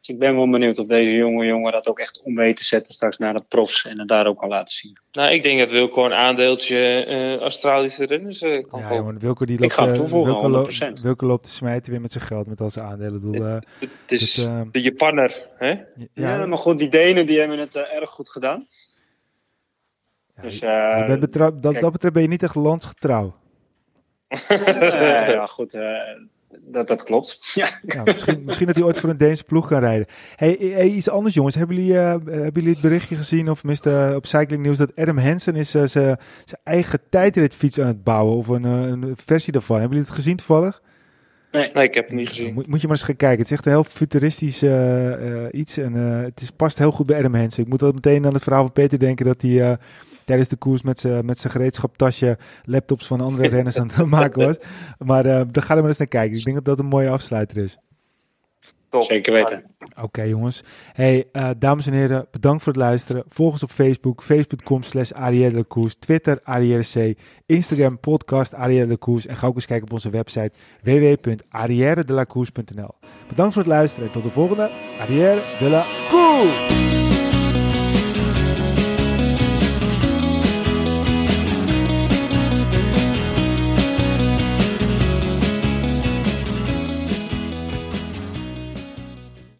Dus ik ben wel benieuwd of deze jonge jongen dat ook echt om weet te zetten straks naar de profs. En het daar ook kan laten zien. Nou, ik denk dat Wilco een aandeeltje eh, Australische renners eh, kan ja, kopen. Wilco, die Ik loopt, ga hem eh, toevoegen, Wilco, lo- 100%. Wilco loopt te smijten weer met zijn geld, met al zijn aandelen. Ik bedoel, eh, Het is dat, de Japanner. Hè? ja, Ja, maar goed, die Denen die hebben het erg goed gedaan. Ja, Dus je eh, bent dat, kijk. dat betreft ben je niet echt landsgetrouw. eh, ja, goed, eh, dat, dat klopt. Ja. Ja, misschien, misschien dat hij ooit voor een Deense ploeg kan rijden. Hey, hey, iets anders jongens. Hebben jullie, eh, hebben jullie het berichtje gezien of tenminste op Cycling News dat Adam Hansen is eh, zijn zijn eigen tijdritfiets aan het bouwen of een, een versie daarvan. Hebben jullie het gezien toevallig? Nee, ik heb het niet gezien. Moet, moet je maar eens gaan kijken. Het is echt een heel futuristisch iets en eh, het is, past heel goed bij Adam Hansen. Ik moet altijd meteen aan het verhaal van Peter denken dat hij eh, tijdens de koers met zijn met zijn gereedschaptasje laptops van andere renners aan het maken was. Maar eh daar gaan we maar eens naar kijken. Ik denk dat dat een mooie afsluiter is. Top. Zeker weten. Oké jongens. Hey, eh, dames en heren, bedankt voor het luisteren. Volg ons op Facebook, facebook.com slash Twitter Arrière C, Instagram podcast Arrière de Koers en ga ook eens kijken op onze website www.arrièredelacours.nl Bedankt voor het luisteren en tot de volgende Arrière de la Koers!